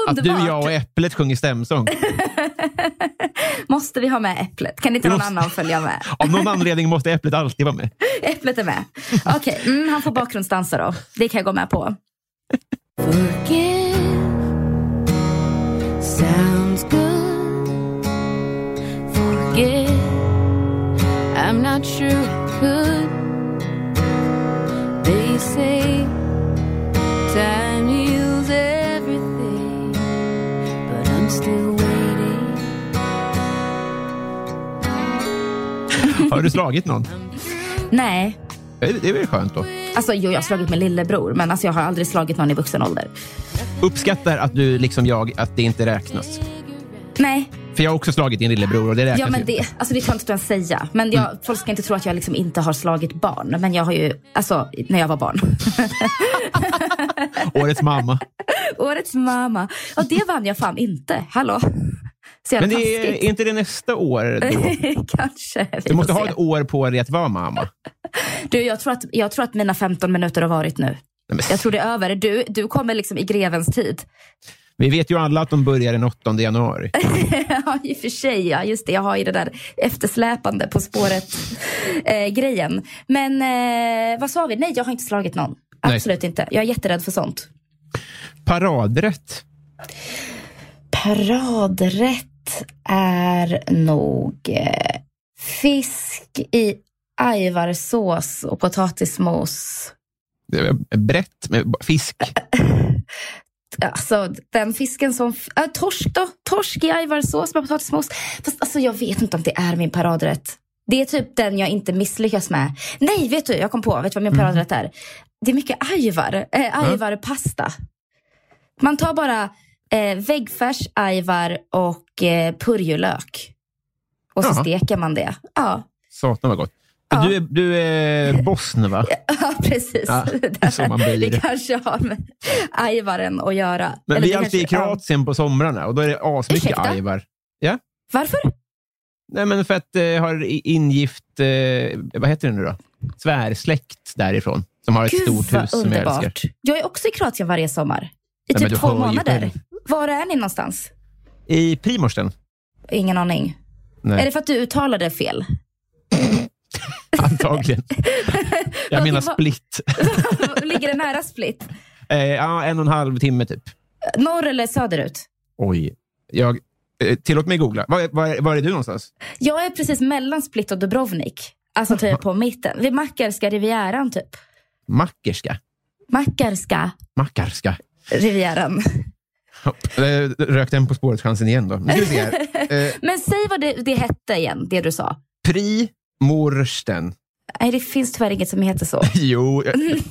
Att Underbart! du, jag och Äpplet sjunger stämsång. Måste vi ha med Äpplet? Kan inte någon måste- annan följa med? Av någon anledning måste Äpplet alltid vara med. Äpplet är med. Okej, mm, han får bakgrundsdansa då. Det kan jag gå med på. I'm not sure I could. They say Har du slagit någon? Nej, Det det är väl skönt då. alltså jo, jag har slagit min lillebror, men alltså, jag har aldrig slagit någon i vuxen ålder. Uppskattar att du, liksom jag, att det inte räknas. Nej, För jag har också slagit din lillebror och det räknas ja, men det, alltså, det kan inte ens säga. Men jag, folk ska inte tro att jag liksom inte har slagit barn. Men jag har ju, alltså när jag var barn. Årets mamma. Årets mamma. Ja, det vann jag fan inte. Hallå? Så Men det är, är inte det nästa år då? Kanske. Du måste ha se. ett år på dig att vara mamma. Du, jag tror, att, jag tror att mina 15 minuter har varit nu. Nej, Jag tror det är över. Du, du kommer liksom i grevens tid. vi vet ju alla att de börjar den 8 januari. ja, i och för sig. Ja, just det. Jag har ju det där eftersläpande På spåret-grejen. Men eh, vad sa vi? Nej, jag har inte slagit någon. Nej. Absolut inte. Jag är jätterädd för sånt. Paradrätt. Paradrätt är nog eh, fisk i ajvarsås och potatismos. Brett med fisk. Alltså den fisken som... Äh, torsk då? Torsk i ajvarsås med potatismos. Fast alltså, jag vet inte om det är min paradrätt. Det är typ den jag inte misslyckas med. Nej, vet du? Jag kom på. Vet du vad min paradrätt är? Det är mycket ajvar. Äh, ajvarpasta. Man tar bara eh, väggfärs, ajvar och eh, purjolök. Och så Jaha. steker man det. Ja. Satan vad gott. Ja. Du, är, du är bosn, va? Ja, precis. Ja, det man blir. det kanske har med ajvaren att göra. Men Eller vi är alltid i kanske- ja. Kroatien på somrarna och då är det asmycket Ursäkta? ajvar. Ja? Varför? Nej, men för att eh, har ingift, eh, vad heter det nu då? Svärsläkt därifrån. Som har ett Gud stort vad hus som jag älskar. underbart. Jag är också i Kroatien varje sommar. I Nej, typ två månader. Var är ni någonstans? I Primorsten? Ingen aning. Nej, Är det för att du uttalade fel? antagligen. jag menar Split. Ligger det nära Split? Eh, ja, en och en halv timme typ. Norr eller söderut? Oj. Jag, eh, tillåt mig googla. Var, var, var är du någonstans? Jag är precis mellan Split och Dubrovnik. Alltså typ på mitten. Vid Makarska rivieran typ. Mackerska? Makarska Mackarska? rivieran. Hopp. Eh, Rök den På spåret-chansen igen då. Här. Eh, Men säg vad det, det hette igen, det du sa. Primorsten. Nej, det finns tyvärr inget som heter så. Jo. jag-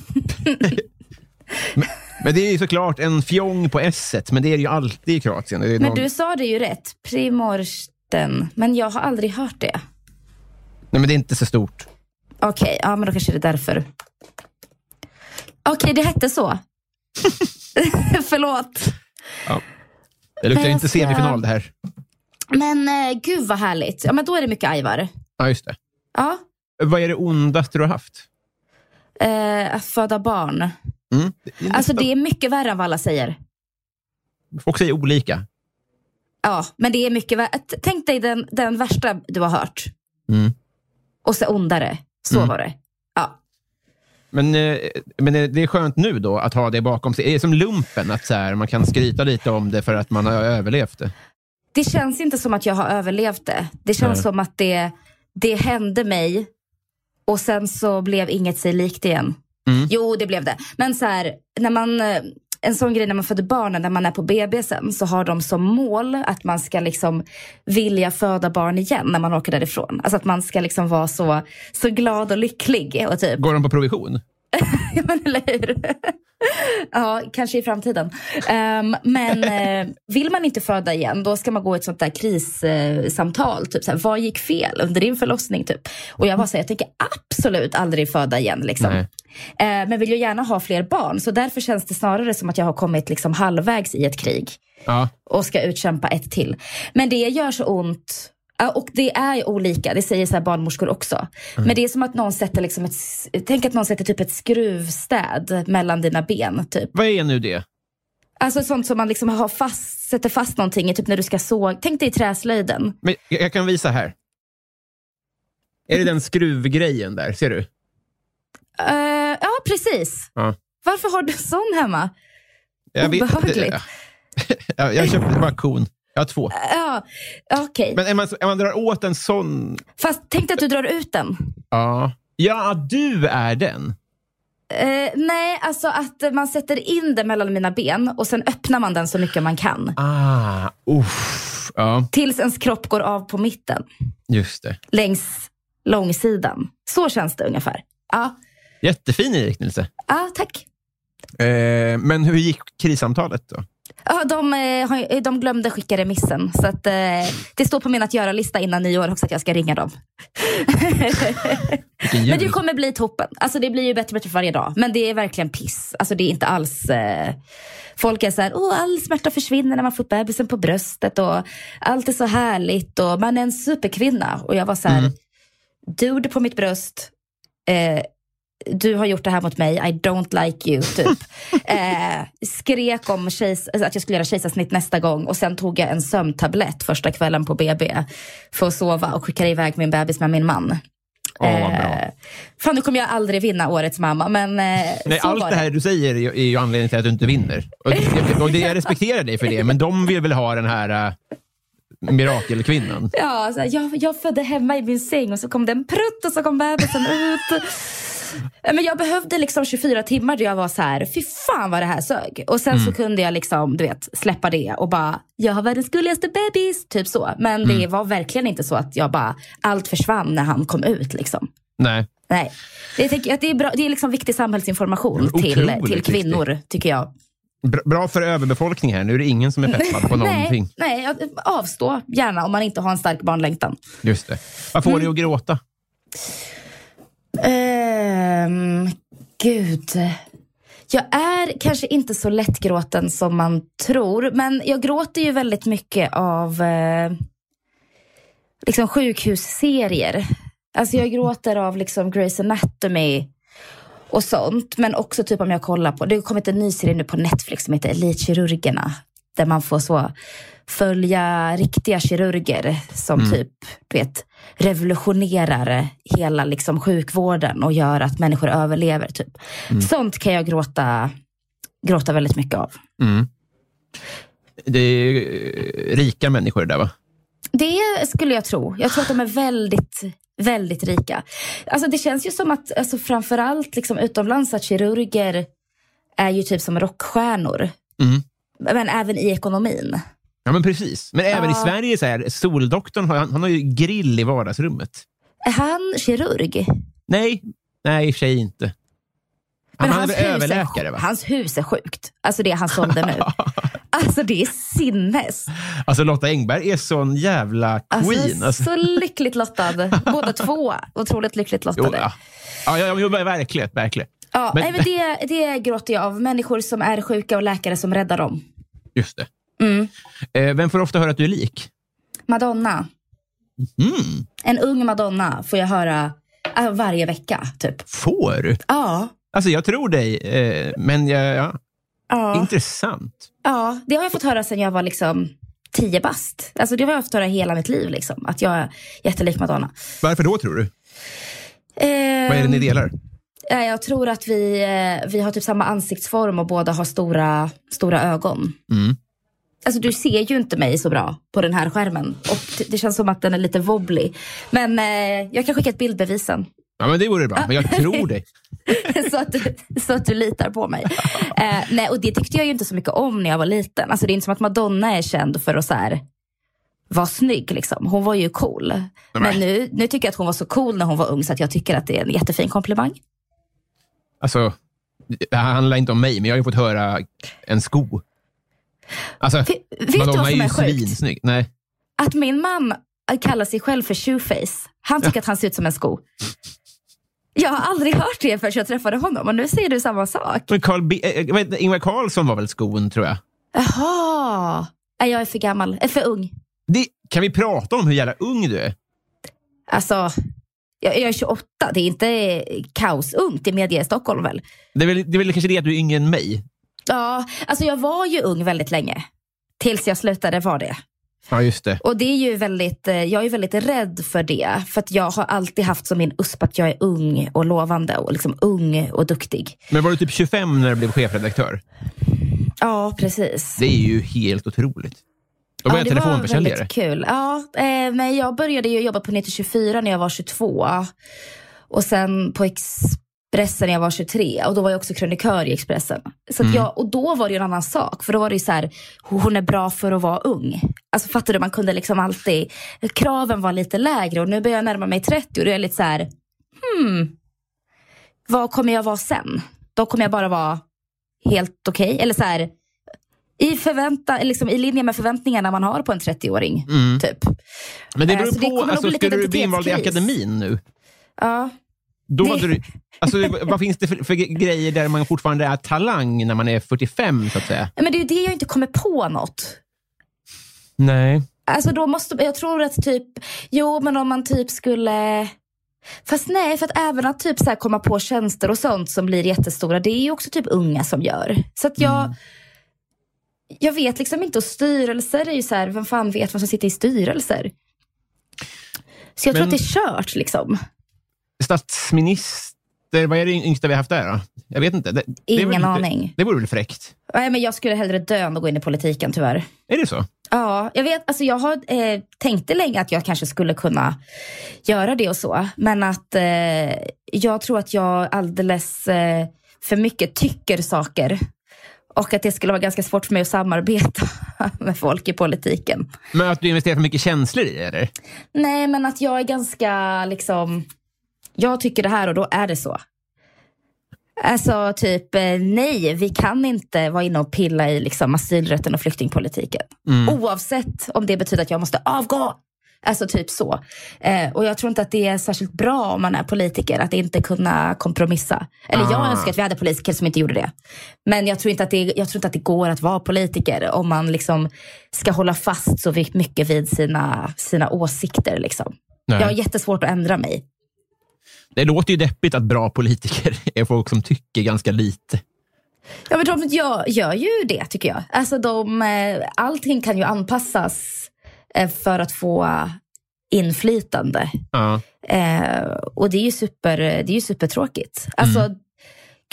men, men det är ju såklart en fjong på s men det är ju alltid i Kroatien. Men någon- du sa det ju rätt. Primorsten. Men jag har aldrig hört det. Nej, men det är inte så stort. Okej, ja men då kanske det är därför. Okej, det hette så. Förlåt. Det luktar inte ska- semifinal det här. Men eh, gud vad härligt. Ja, men då är det mycket ajvar. Ja, just det. Ja. Vad är det ondaste du har haft? Eh, att föda barn. Mm. Det Alltså det är mycket värre än vad alla säger. Folk säger olika. Ja, men det är mycket värre. Tänk dig den, den värsta du har hört. Mm. Och så ondare. Så Mm. var det. Men, eh, men eh, det är skönt nu då att ha det bakom sig. Är det som lumpen, att så här, man kan skryta lite om det för att man har överlevt det? Det känns inte som att jag har överlevt det. Det känns Nej. som att det, det hände mig och sen så blev inget sig likt igen. Mm. Jo, det blev det. Men så här, när man, eh, en sån grej när man föder barnen, när man är på BB sen, så har de som mål att man ska liksom vilja föda barn igen när man åker därifrån. Alltså att man ska liksom vara så, så glad och lycklig. Och typ, Går de på provision? Men eller hur? ja, kanske i framtiden. Ehm, men eh, vill man inte föda igen, då ska man gå ett sånt där krissamtal. typ, så här, vad gick fel under din förlossning? Typ. Och jag var så här, jag tänker absolut aldrig föda igen. Liksom. Eh, men vill ju gärna ha fler barn. Så därför känns det snarare som att jag har kommit liksom halvvägs i ett krig Ja. och ska utkämpa ett till. Men det gör så ont. Och det är olika, det säger så här barnmorskor också. Men det är som att någon sätter, liksom ett, tänk att någon sätter typ ett skruvstäd mellan dina ben. Typ. Vad är nu det? Alltså sånt som man liksom har fast, sätter fast någonting i, typ när du ska såga. Tänk dig i träslöjden. Men jag kan visa här. Är det den skruvgrejen där? Ser du? Eh, ja, precis. Ja. Varför har du sån hemma? Jag vet- Obehagligt. Ja, jag köpte bara kon. Har två. Ja, okej. Men om man, om man drar åt en sån... Fast tänk att du drar ut den. Ja, ja du är den. Eh, nej, alltså att man sätter in den mellan mina ben och sen öppnar man den så mycket man kan. Ah, uff. Ja, Tills ens kropp går av på mitten. just det. Längs långsidan. Så känns det ungefär. Ja, Jättefin liknelse. ja tack. Eh, men hur gick krissamtalet då? Ja, de, eh, har- de glömde skicka remissen. Så att, eh, det står på min att göra-lista innan nyår också att jag ska ringa dem. Men det kommer bli toppen. Alltså det blir ju bättre och bättre för varje dag. Men det är verkligen piss. Alltså det är inte alls... Eh, folk är så här, åh all smärta försvinner när man får bebisen på bröstet och allt är så härligt och man är en superkvinna. Och jag var så här, Mm. dude på mitt bröst, eh, du har gjort det här mot mig, I don't like you, typ. eh, skrek om kejs- alltså att jag skulle göra kejsarsnitt nästa gång och sen tog jag en sömntablett första kvällen på BB för att sova och skickade iväg min bebis med min man. Eh, fan, nu kommer jag aldrig vinna årets mamma, men eh, Nej, så allt var det här du säger är ju, anledningen till att du inte vinner. Och, jag, och det, jag respekterar dig för det, men de vill väl ha den här äh, mirakelkvinnan? Ja, så här, jag, jag födde hemma i min säng och så kom det en prutt och så kom bebisen ut. Men jag behövde liksom 24 timmar där jag var så här, fy fan vad det här sög. Och sen så kunde jag liksom, du vet, släppa det och bara, jag har världens gulligaste bebis, typ så. Men det var verkligen inte så att jag bara, allt försvann när han kom ut liksom. Nej. Nej. Det, jag tänker att det är, bra, det är liksom viktig samhällsinformation Mm, till, till kvinnor, tycker jag. Bra, för överbefolkning här. Nu är det ingen som är peppad på någonting. Nej, nej, avstå gärna om man inte har en stark barnlängtan. Just det. Vad får dig att gråta? Um, gud. Jag är kanske inte så lättgråten som man tror. Men jag gråter ju väldigt mycket av eh, liksom sjukhusserier. Alltså jag gråter av liksom Grey's Anatomy och sånt. Men också typ om jag kollar på, det har kommit en ny serie nu på Netflix som heter Elitkirurgerna. Där man får så följa riktiga kirurger som typ, du vet, revolutionerar hela liksom sjukvården och gör att människor överlever. Typ. Sånt kan jag gråta, gråta väldigt mycket av. Mm. Det är eh, rika människor där va? Det skulle jag tro. Jag tror att de är väldigt, väldigt rika. Alltså det känns ju som att alltså framförallt liksom utomlands att kirurger är ju typ som rockstjärnor. Mm. Men även i ekonomin. Ja, men precis. Men även i Ja. Sverige, så här, Soldoktorn har, han, han har ju grill i vardagsrummet. Är han kirurg? Nej, nej i och för sig inte. Han, han är väl hus överläkare va? Hans hus är sjukt. Alltså det han sålde nu. Alltså det är sinnes. Alltså Lotta Engberg är sån jävla Alltså, queen. Alltså. Så lyckligt lottad. Båda två otroligt lyckligt Jo, lottade. ja. Ja, ja, jo, verkligen. verkligen. Ja, Men- nej, men det, det gråter jag av. Människor som är sjuka och läkare som räddar dem. Just det. Mm. Eh, vem får ofta höra att du är lik? Madonna. Mm. En ung Madonna får jag höra äh, varje vecka, typ. Får du? Ja. Alltså jag tror dig, eh, men jag, ja, Ja. intressant. ja, det har jag fått höra sedan jag var liksom tio bast. Alltså det har jag fått höra hela mitt liv, liksom. att jag är jättelik Madonna. Varför då tror du? Eh, Vad är det ni delar? Jag tror att vi, eh, vi har typ samma ansiktsform och båda har stora, stora ögon. Mm. Alltså du ser ju inte mig så bra på den här skärmen. Och det- känns som att den är lite wobbly. Men eh, jag kan skicka ett bildbevisen. Ja, men det vore bra, men jag tror dig. så, att du, så att du litar på mig. Eh, nej, och det tyckte jag ju inte så mycket om när jag var liten. Alltså, det är inte som att Madonna är känd för att så här, vara snygg. Liksom. Hon var ju cool. Men nu, nu tycker jag att hon var så cool när hon var ung så att jag tycker att det är en jättefin komplimang. Alltså, det här handlar inte om mig, men jag har ju fått höra en sko. Alltså, Vet vet du Madonna vad är som ju är sjukt? svinsnygg. Nej. Att min man kallar sig själv för shoeface. Han tycker att han ser ut som en sko. Jag har aldrig hört det förrän jag träffade honom och nu säger du samma sak. Men Carl B- heter- Ingvar Carlsson var väl skon, tror jag. Jaha. Jag är för gammal, är för ung. Det, kan vi prata om hur jävla ung du är? Alltså, jag, jag är 28. Det är inte kaosungt i media i Stockholm väl? Det är, väl, det är väl kanske det att du är yngre än mig? Ja, alltså jag var ju ung väldigt länge. Tills jag slutade vara det. Ja, just det. Och det är ju väldigt, eh, jag är väldigt rädd för det. För att jag har alltid haft som min USP att jag är ung och lovande och liksom ung och duktig. Men var du typ 25 när du blev chefredaktör? Ja, precis. Det är ju helt otroligt. Då var jag det var telefonförsäljare. väldigt kul. Ja, eh, men jag började ju jobba på 9024 när jag var 22. Och sen på Expressen när jag var 23. Och då var jag också krönikör i Expressen. Så att jag, och då var det ju en annan sak. För då var det så här, hon är bra för att vara ung. Alltså fattar du, man kunde liksom alltid, kraven var lite lägre. Och nu börjar jag närma mig 30 och då är jag lite så här, hmm, vad kommer jag vara sen? Då kommer jag bara vara helt okej. Eller så här, i, förvänta, liksom, i linje med förväntningarna man har på en 30-åring. Mm. Typ. Men det Eh, beror det på, nog alltså, ska du bli invald i akademin nu? Ja. Då hade du, alltså, vad finns det för, för grejer där man fortfarande är talang när man är 45, så att säga? Men det är ju det jag inte kommer på något. Nej. Alltså då måste, jag tror att typ, jo men om man typ skulle Fast nej, för att även att typ så här komma på tjänster och sånt som blir jättestora, det är ju också typ unga som gör. Så att jag, jag vet liksom inte, och styrelser är ju så här, vem fan vet vad som sitter i styrelser? Så jag tror Men- att det är kört liksom. Statsminister, vad är det yngsta vi har haft där då? Jag vet inte. Det, det Ingen väl, aning. Det, det vore väl fräckt? Nej, men jag skulle hellre dö än att gå in i politiken tyvärr. Är det så? Ja, jag vet. Alltså jag har eh, tänkte länge att jag kanske skulle kunna göra det och så. Men att eh, jag tror att jag alldeles eh, för mycket tycker saker. Och att det skulle vara ganska svårt för mig att samarbeta med folk i politiken. Men att du investerar för mycket känslor i det, eller? Nej, men att jag är ganska liksom... Jag tycker det här och då är det så. Alltså typ, eh, nej, vi kan inte vara inne och pilla i liksom, asylrätten och flyktingpolitiken. Oavsett om det betyder att jag måste avgå. Alltså typ så. Eh, och jag tror inte att det är särskilt bra om man är politiker att inte kunna kompromissa. Eller jag Ah. önskar att vi hade politiker som inte gjorde det. Men jag tror inte att det, jag tror inte att det går att vara politiker om man liksom ska hålla fast så mycket vid sina, sina åsikter. Liksom. Nej. Jag har jättesvårt att ändra mig. Det låter ju deppigt att bra politiker är folk som tycker ganska lite. Ja, men de gör, gör ju det tycker jag. Alltså de, eh, allting kan ju anpassas eh, för att få inflytande. Ja. Eh, och det är ju, super, det är ju supertråkigt. Alltså,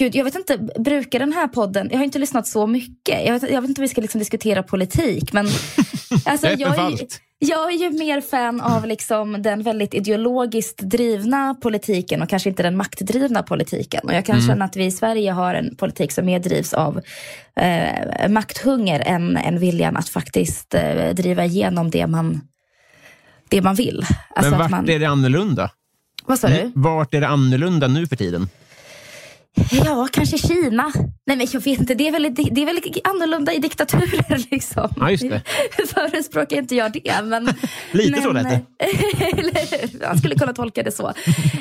Gud, jag vet inte, brukar den här podden, jag har inte lyssnat så mycket. Jag vet, jag vet inte om vi ska liksom diskutera politik, men alltså, Jag är jag, är, ju mer fan av liksom den väldigt ideologiskt drivna politiken och kanske inte den maktdrivna politiken. Och jag kan känna att vi i Sverige har en politik som mer drivs av eh, makthunger än, än viljan att faktiskt eh, driva igenom det man, det man vill. Alltså Men vart man, är det annorlunda? Vad sa du? Vart är det annorlunda nu för tiden? Ja, kanske Kina. Nej, men jag vet inte. Det är väl, det är väl annorlunda i diktaturer. Liksom. Ja, just det. Förespråkar inte jag det. Men, Lite men, så lät det. Eller? Jag skulle kunna tolka det så.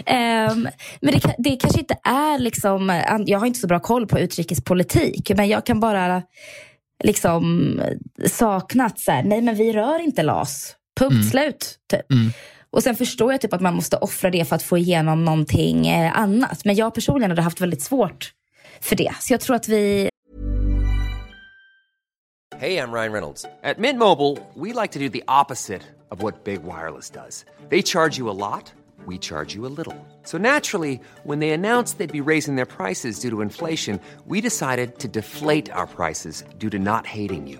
Ehm, men det, det kanske inte är liksom... Jag har inte så bra koll på utrikespolitik. Men jag kan bara liksom sakna att så här, nej men vi rör inte LAS. Punkt slut. Typ. Och sen förstår jag typ att man måste offra det för att få igenom någonting eh, annat. Men jag personligen hade haft väldigt svårt för det. Så jag tror att vi Hej, jag heter Ryan Reynolds. På Mint Mobile, we like to do the opposite of what Big Wireless does. They charge you a lot, we charge you a little. So naturally, when they announced they'd be raising their prices due to inflation, we decided to deflate our prices due to not hating you.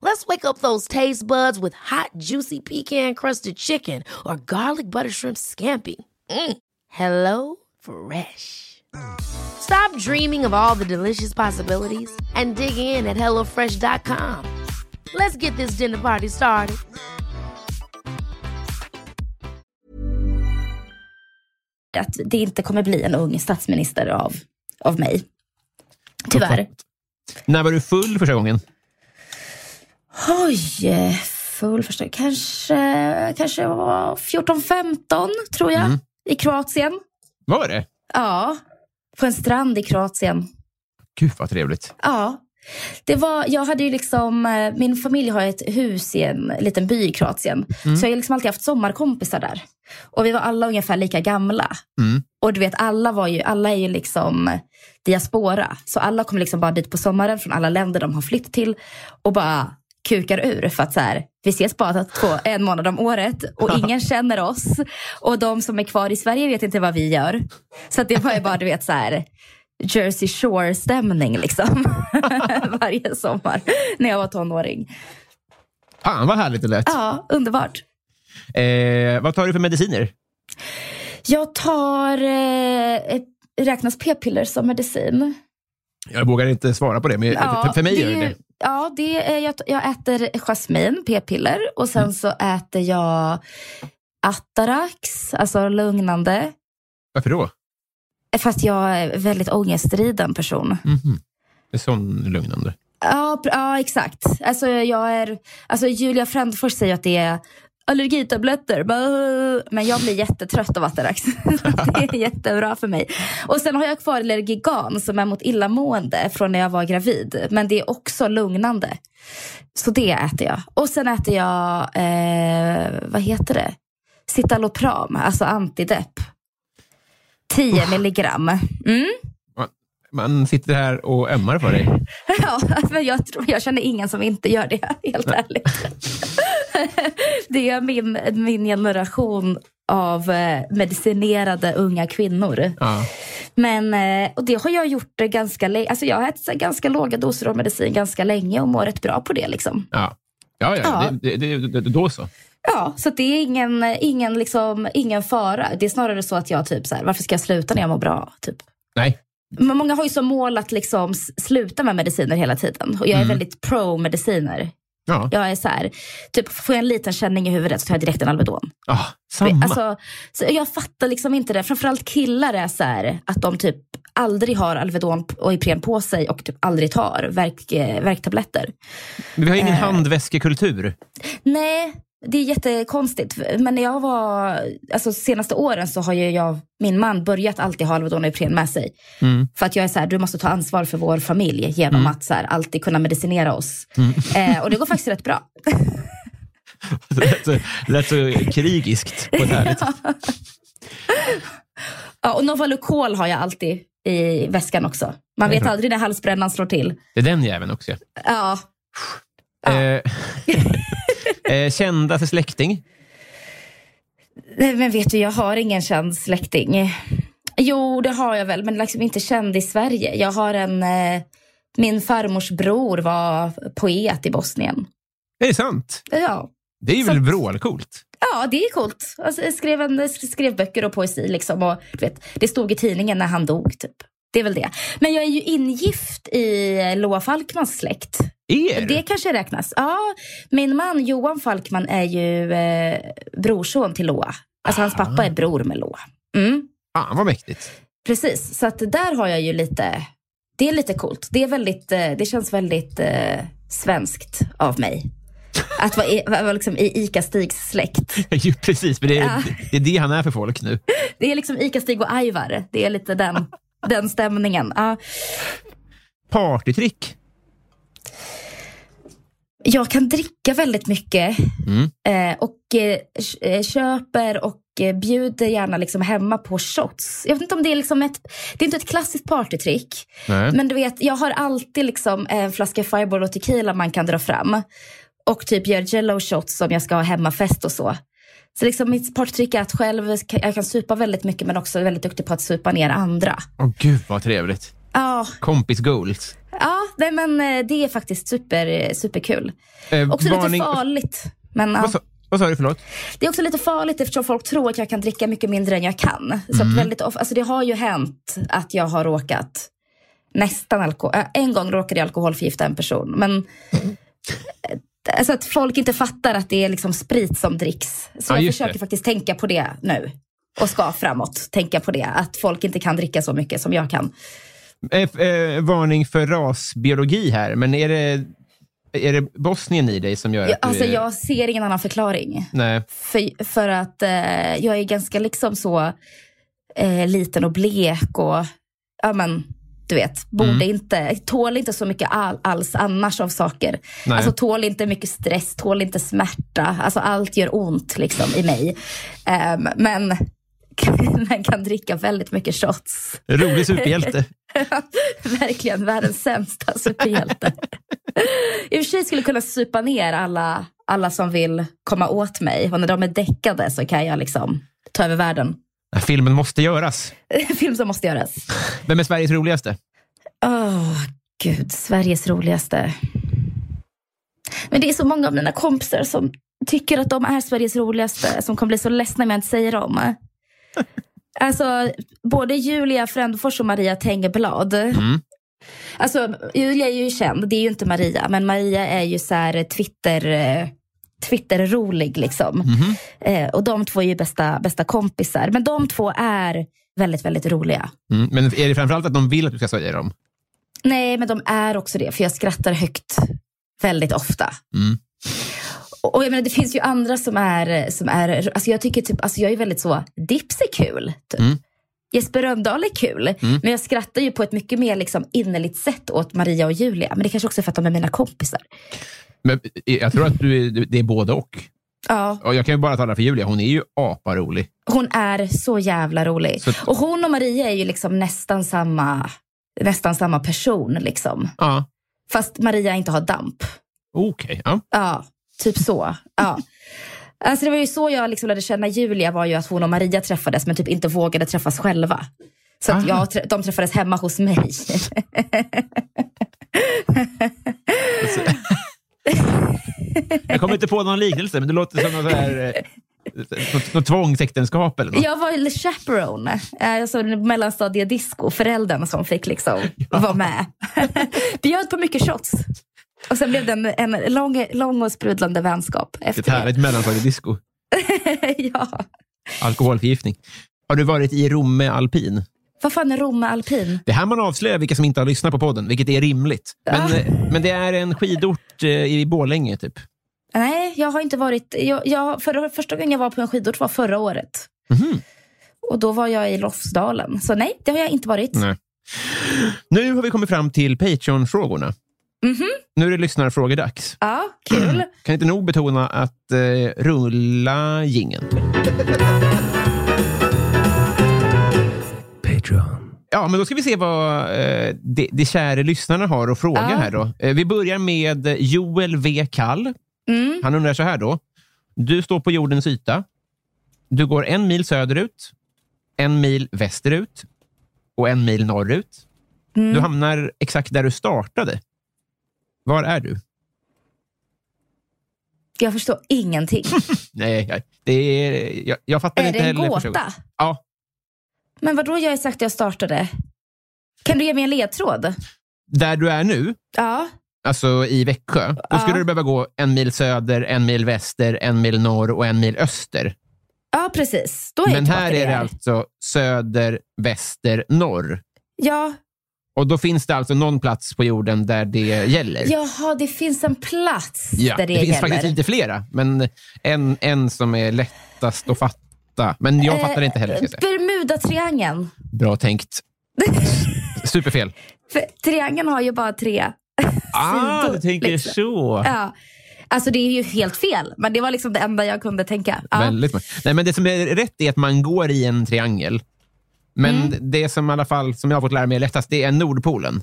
Let's wake up those taste buds with hot, juicy pecan-crusted chicken or garlic butter shrimp scampi. Mm. Hello Fresh. Stop dreaming of all the delicious possibilities and dig in at HelloFresh.com. Let's get this dinner party started. att det inte kommer bli en ung statsminister av, av mig. Tyvärr. När var du full första gången? Oj, full första, kanske, kanske var 14-15 tror jag. I Kroatien. Var det? Ja, på en strand i Kroatien. Gud vad trevligt. Ja. Det var, jag hade ju liksom, eh, min familj har ett hus i en liten by i Kroatien. Så jag har liksom alltid haft sommarkompisar där. Och vi var alla ungefär lika gamla. Och du vet, alla, var ju, alla är ju liksom diaspora. Så alla kommer liksom bara dit på sommaren från alla länder de har flytt till. Och bara kukar ur för att så här, vi ses bara två, en månad om året och ingen känner oss. Och de som är kvar i Sverige vet inte vad vi gör. Så att det var ju bara, du vet, så här, Jersey Shore-stämning liksom. Varje sommar när jag var tonåring. Fan vad härligt det lät. Ja, underbart. Eh, vad tar du för mediciner? Jag tar, eh, räknas p-piller som medicin? Jag vågar inte svara på det, men för, för mig det gör det. Ja, det är, jag, jag äter jasmin, p-piller, och sen så äter jag Atarax, alltså lugnande. Varför då? Fast jag är väldigt ångestriden person. Mhm. Det är sån lugnande. Ja, ja exakt. Alltså, jag är, alltså, Julia Frändfors säger att det är allergitabletter. Men jag blir jättetrött av Atarax. det är jättebra för mig. Och sen har jag kvar Allergigan som är mot illamående från när jag var gravid. Men det är också lugnande. Så det äter jag. Och sen äter jag, eh, vad heter det? Citalopram, alltså antidepp. 10 milligram. Mm. Man, sitter här och ömmar för dig. Ja, men jag, tror, jag känner ingen som inte gör det, helt ärligt. Det är min, min generation av eh, medicinerade unga kvinnor. Ja. Men, eh, och det har jag gjort eh, ganska länge. Alltså jag har ätit ganska låga doser av medicin ganska länge och mår rätt bra på det. Liksom. Ja, ja, ja, Ja. Det, det, det, det, då så. Ja, så det är ingen, ingen, liksom, ingen fara. Det är snarare så att jag typ så här, varför ska jag sluta när jag mår bra? Typ. Nej. Men många har ju som mål att liksom sluta med mediciner hela tiden. Och jag är Mm. väldigt pro-mediciner. Ja, Jag är så här, typ får jag en liten känning i huvudet så tar jag direkt en Alvedon. ah, samma. Alltså, så jag fattar liksom inte det. Framförallt killar är så här, att de typ aldrig har Alvedon och Ipren på sig och typ aldrig tar värk, eh, värktabletter. Men vi har ingen eh. handväskekultur. Nej, det är jättekonstigt. Men när jag var, alltså senaste åren så har ju jag, min man börjat alltid ha Alvedon och Ipren med sig. Mm. För att jag är så här, du måste ta ansvar för vår familj genom att så här, alltid kunna medicinera oss. Mm. Eh, och det går faktiskt rätt bra. Det lät så, krigiskt på ett härligt sätt. Ja, och Novalucol har jag alltid i väskan också. Man vet aldrig när halsbrännan slår till. Det är den jäveln också. Ja, Eh, eh, kändaste släkting? Nej, men vet du, jag har ingen känd släkting. Jo, det har jag väl, men liksom inte känd i Sverige. Jag har en... Eh, min farmors bror var poet i Bosnien. Är det sant? Ja, Det är ju Så- väl vrålcoolt? ja det är coolt. Alltså, jag skrev, en, skrev böcker och poesi. Liksom, och, vet, det stod i tidningen när han dog. Typ. Det är väl det. Men jag är ju ingift i Loa Falkmans släkt. Er? Det kanske räknas. Ja, min man Johan Falkman är ju eh, brorson till Loa. Alltså hans pappa är bror med Loa. Mm. Fan vad mäktigt. Precis, så att där har jag ju lite, det är lite coolt. Det, är väldigt, eh, det känns väldigt eh, svenskt av mig. Att vara, i, vara liksom i ICA-Stigs släkt. ju precis, för det är, Ja. det är det han är för folk nu. Det är liksom ICA-Stig och Aivar. Det är lite den, den stämningen. Ja. Partytrick? Jag kan dricka väldigt mycket Mm. eh, och eh, eh, köper och eh, bjuder gärna liksom hemma på shots. Jag vet inte om det är liksom ett, det är inte ett klassiskt partytrick. Nej. Men du vet, jag har alltid liksom en flaska Fireball och tequila man kan dra fram. Och typ gör jello shots om jag ska ha hemmafest och så. Så liksom mitt partytrick är att själv, jag kan supa väldigt mycket men också är väldigt duktig på att supa ner andra. Åh gud vad trevligt. Ja, Kompis goals. ja nej, men eh, det är faktiskt super, superkul. Eh, Också varning- lite farligt. Men, ja. Vad sa, du, förlåt? Det är också lite farligt eftersom folk tror att jag kan dricka mycket mindre än jag kan. Så att väldigt of- alltså det har ju hänt att jag har råkat nästan alkohol... Äh, en gång råkade jag alkoholförgifta en person. Men eh, alltså att folk inte fattar att det är liksom sprit som dricks. Så Ja, jag försöker det. faktiskt tänka på det nu. Och ska framåt tänka på det. Att folk inte kan dricka så mycket som jag kan. Eh, eh, varning för rasbiologi här, men är det, är det Bosnien i dig som gör Jag, att du alltså är- jag ser ingen annan förklaring. Nej. För, för att eh, jag är ganska liksom så eh, liten och blek och ja men du vet, borde Mm. inte, tål inte så mycket all, alls annars av saker. Nej. Alltså tål inte mycket stress, tål inte smärta. Alltså allt gör ont liksom i mig. Ehm, men man kan dricka väldigt mycket shots. Rolig superhjälte. Verkligen världens sämsta superhjälte. I och för sig skulle kunna supa ner alla, alla som vill komma åt mig. Och när de är däckade så kan jag liksom ta över världen. Filmen måste göras. Film som måste göras. Vem är Sveriges roligaste? Åh, gud. Sveriges roligaste. Men det är så många av mina kompisar som tycker att de är Sveriges roligaste som kommer bli så ledsna om jag inte säger dem. Alltså, både Julia Frändfors och Maria Tengeblad. Mm. Alltså, Julia är ju känd, det är ju inte Maria. Men Maria är ju så här Twitter... eh, Twitter-rolig liksom. Mhm. Eh, och de två är ju bästa, bästa kompisar. Men de två är väldigt, väldigt roliga. Mm. Men är det framförallt att de vill att du ska säga dem? Nej, men de är också det. För jag skrattar högt väldigt ofta. Mm. Och jag menar, det finns ju andra som är, som är alltså jag tycker typ, alltså jag är väldigt så, Dips är kul. Typ. Mm. Jesper Rönndahl är kul. Men jag skrattar ju på ett mycket mer liksom innerligt sätt åt Maria och Julia. Men det kanske också är för att de är mina kompisar. Men eh, jag tror att du, är- det är både och. Ja, och. Jag kan ju bara tala för Julia, hon är ju aparolig. hon är så jävla rolig. Så- Och hon och Maria är ju liksom nästan samma, nästan samma person. Liksom. Ja, Fast Maria inte har damp. okej. Ja. Ja, typ så. Ja. Alltså det var ju så jag liksom lärde känna Julia var ju att hon och Maria träffades men typ inte vågade träffas själva. Så att jag, de träffades hemma hos mig. Jag kommer inte på någon liknelse, men det låter som något här, eh, något, något tvångsäktenskap eller något? Jag var ju chaperone, eh, alltså mellanstadiedisco, föräldern som fick liksom vara med. Bjöd på mycket shots. Och sen blev det en, en lång, lång och sprudlande vänskap efter Ett härligt mellanstadiedisco. det. ja. Alkoholförgiftning. Har du varit i Romme alpin? Vad fan är Romme alpin? Det här man avslöjar vilka som inte har lyssnat på podden, vilket är rimligt. Men, Ah. eh, men det är en skidort eh, i Borlänge, typ. Nej, jag har inte varit... Jag, jag, förra, första gången jag var på en skidort var förra året. Mhm. Och då var jag i Lofsdalen. Så nej, det har jag inte varit. Nej. Nu har vi kommit fram till Patreon-frågorna. Mhm. Nu är det lyssnarfrågedags. Ja, kul. Kan inte nog betona att eh, rulla gingen. Patreon. Ja, men då ska vi se vad eh, de, de kära lyssnarna har att fråga Ja. här. då. Eh, vi börjar med Joel V. Kall. Mm. Han undrar så här då. Du står på jordens yta. Du går en mil söderut, en mil västerut och en mil norrut. Mm. Du hamnar exakt där du startade. Var är du? Jag förstår ingenting. Nej, jag, det är, jag, jag fattar är inte det en heller. första gåta? Ja, Men vad då jag exakt där jag startade? Kan du ge mig en ledtråd? där du är nu, Ja. alltså i Växjö, då Ja. skulle du behöva gå en mil söder, en mil väster, en mil norr och en mil öster. Ja, precis. Då är Men här är det alltså söder, väster, norr. Ja, Och då finns det alltså någon plats på jorden där det gäller. jaha, det finns en plats Ja, där det, det finns gäller. faktiskt lite flera, men en, en som är lättast att fatta. Men jag fattar inte heller. Bermuda-triangeln. Bra tänkt. Superfel. För triangeln har ju bara tre Ah, sidor, du tänker liksom. så. Ja. Alltså det är ju helt fel, men det var liksom det enda jag kunde tänka. Ja. Väldigt. Nej, men det som är rätt är att man går i en triangel. Men Mm. det som i alla fall, som jag har fått lära mig är lättast, det är Nordpolen.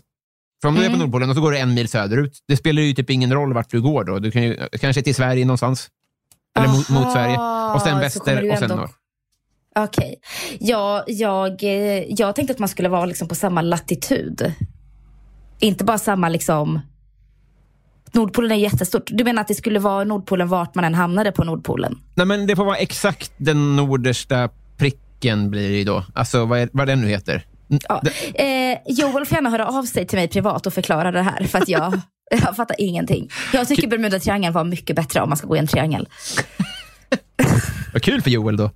För om du är Mm. på Nordpolen och så går du en mil söderut, det spelar ju typ ingen roll vart du går då. Du kan ju, kanske till Sverige någonstans. Eller mot, mot Sverige. Och sen väster och sen norr. Okej. Ja, jag, eh, jag tänkte att man skulle vara liksom på samma latitud. Inte bara samma liksom... Nordpolen är jättestort. Du menar att det skulle vara Nordpolen vart man än hamnade på Nordpolen? Nej, men det får vara exakt den nordерsta pricken blir det ju då. Alltså vad, är, vad den nu heter. Ja. Eh, Joel får gärna höra av sig till mig privat och förklara det här. För att jag, jag fattar ingenting. Jag tycker Bermuda-triangeln var mycket bättre om man ska gå i en triangel. Vad kul för Joel då.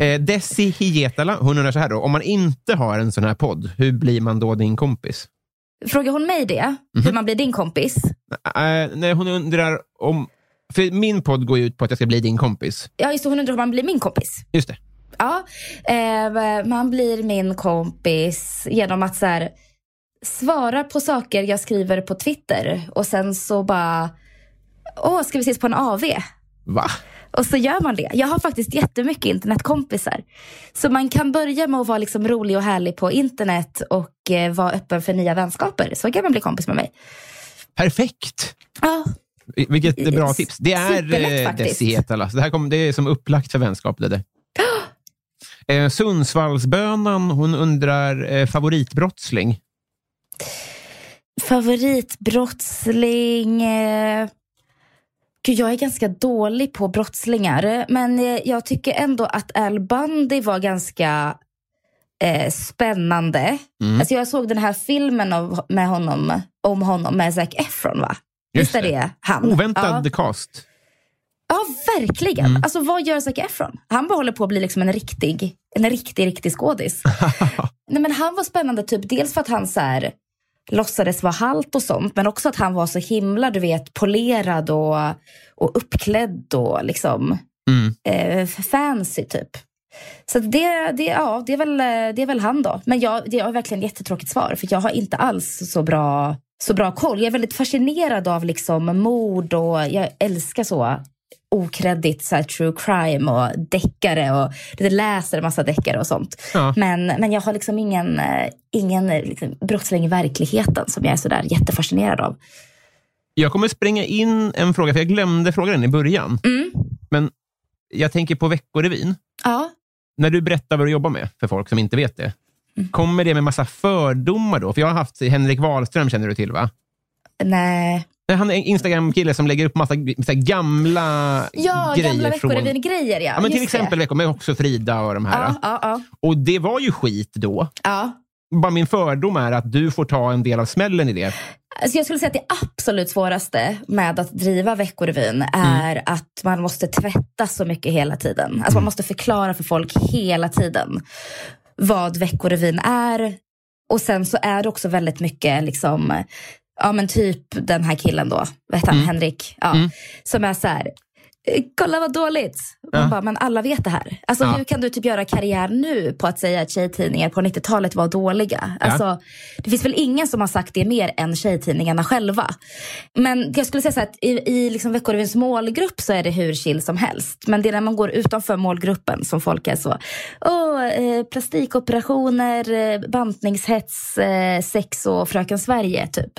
eh, Desi Hietala, hon undrar så här då. Om man inte har en sån här podd, hur blir man då din kompis? Frågar hon mig det? Mhm. Hur man blir din kompis? Eh, nej, hon undrar om... För min podd går ju ut på att jag ska bli din kompis. Ja, just det, hon undrar hur man blir min kompis. Just det. Ja, eh, man blir min kompis genom att så här, svara på saker jag skriver på Twitter och sen så bara, åh, ska vi ses på en AV? Va? Och så gör man det. Jag har faktiskt jättemycket internetkompisar. Så man kan börja med att vara liksom rolig och härlig på internet och eh, vara öppen för nya vänskaper. Så kan man bli kompis med mig. Perfekt! Ja, Vilket bra Yes. tips. Det är eh. Desi Hietala. Så det, här kommer, det är som upplagt för vänskap. Det där. Eh, Sundsvallsbönan, hon undrar eh, favoritbrottsling. Favoritbrottsling... Eh... Gud, jag är ganska dålig på brottslingar. Men eh, jag tycker ändå att Al Bundy var ganska eh, spännande. Mm. Alltså jag såg den här filmen av, med honom, om honom med Zac Efron, va? Just Visst är det. det han? Oväntad Ja, cast. Ja verkligen. Mm. Alltså vad gör Zac Efron? Han bara håller på att bli liksom en riktig, en riktig, riktig skådis. Nej, men han var spännande, typ dels för att han så här, låtsades vara halt och sånt, men också att han var så himla, du vet, polerad och, och uppklädd och liksom Mm. eh, fancy typ. Så det, det, ja, det, är väl, eh, det är väl han då. Men jag, det är verkligen ett jättetråkigt svar, för jag har inte alls så bra, så bra koll. Jag är väldigt fascinerad av liksom mord och jag älskar så okreddigt så här, true crime och deckare och läser en massa deckare och sånt. Ja. Men, men jag har liksom ingen, eh, ingen eh, liksom, brottsling i verkligheten som jag är så där jättefascinerad av. Jag kommer spränga in en fråga, för jag glömde fråga den i början. Mm. Men jag tänker på Veckorevyn. Ja. När du berättar vad du jobbar med för folk som inte vet det, Mm. kommer det med massa fördomar då? För jag har haft Henrik Wahlström, känner du till va? Nej. Han är en Instagram-kille som lägger upp massa här gamla Ja, grejer gamla från... Veckorevyn-grejer ja. Ja, men till exempel veckor, men också Frida och de här. Ja, ja, ja. Och det var ju skit då. ja. Bara min fördom är att du får ta en del av smällen i det. Alltså jag skulle säga att det absolut svåraste med att driva Veckorevyn är att man måste tvätta så mycket hela tiden. Alltså man måste förklara för folk hela tiden vad Veckorevyn är. Och sen så är det också väldigt mycket liksom, ja men typ den här killen då, vad heter han, Henrik, ja, som är så här, "Eh, kolla vad dåligt. Man Ja. bara, men alla vet det här. Alltså Ja. hur kan du typ göra karriär nu på att säga att tjejtidningar på 90-talet var dåliga? Alltså, det finns väl ingen som har sagt det mer än tjejtidningarna själva. Men jag skulle säga så här att i, i liksom Veckorevyns målgrupp så är det hur chill som helst. Men det är när man går utanför målgruppen som folk är så, åh, eh, plastikoperationer, eh, bantningshets, eh, sex och Fröken Sverige typ.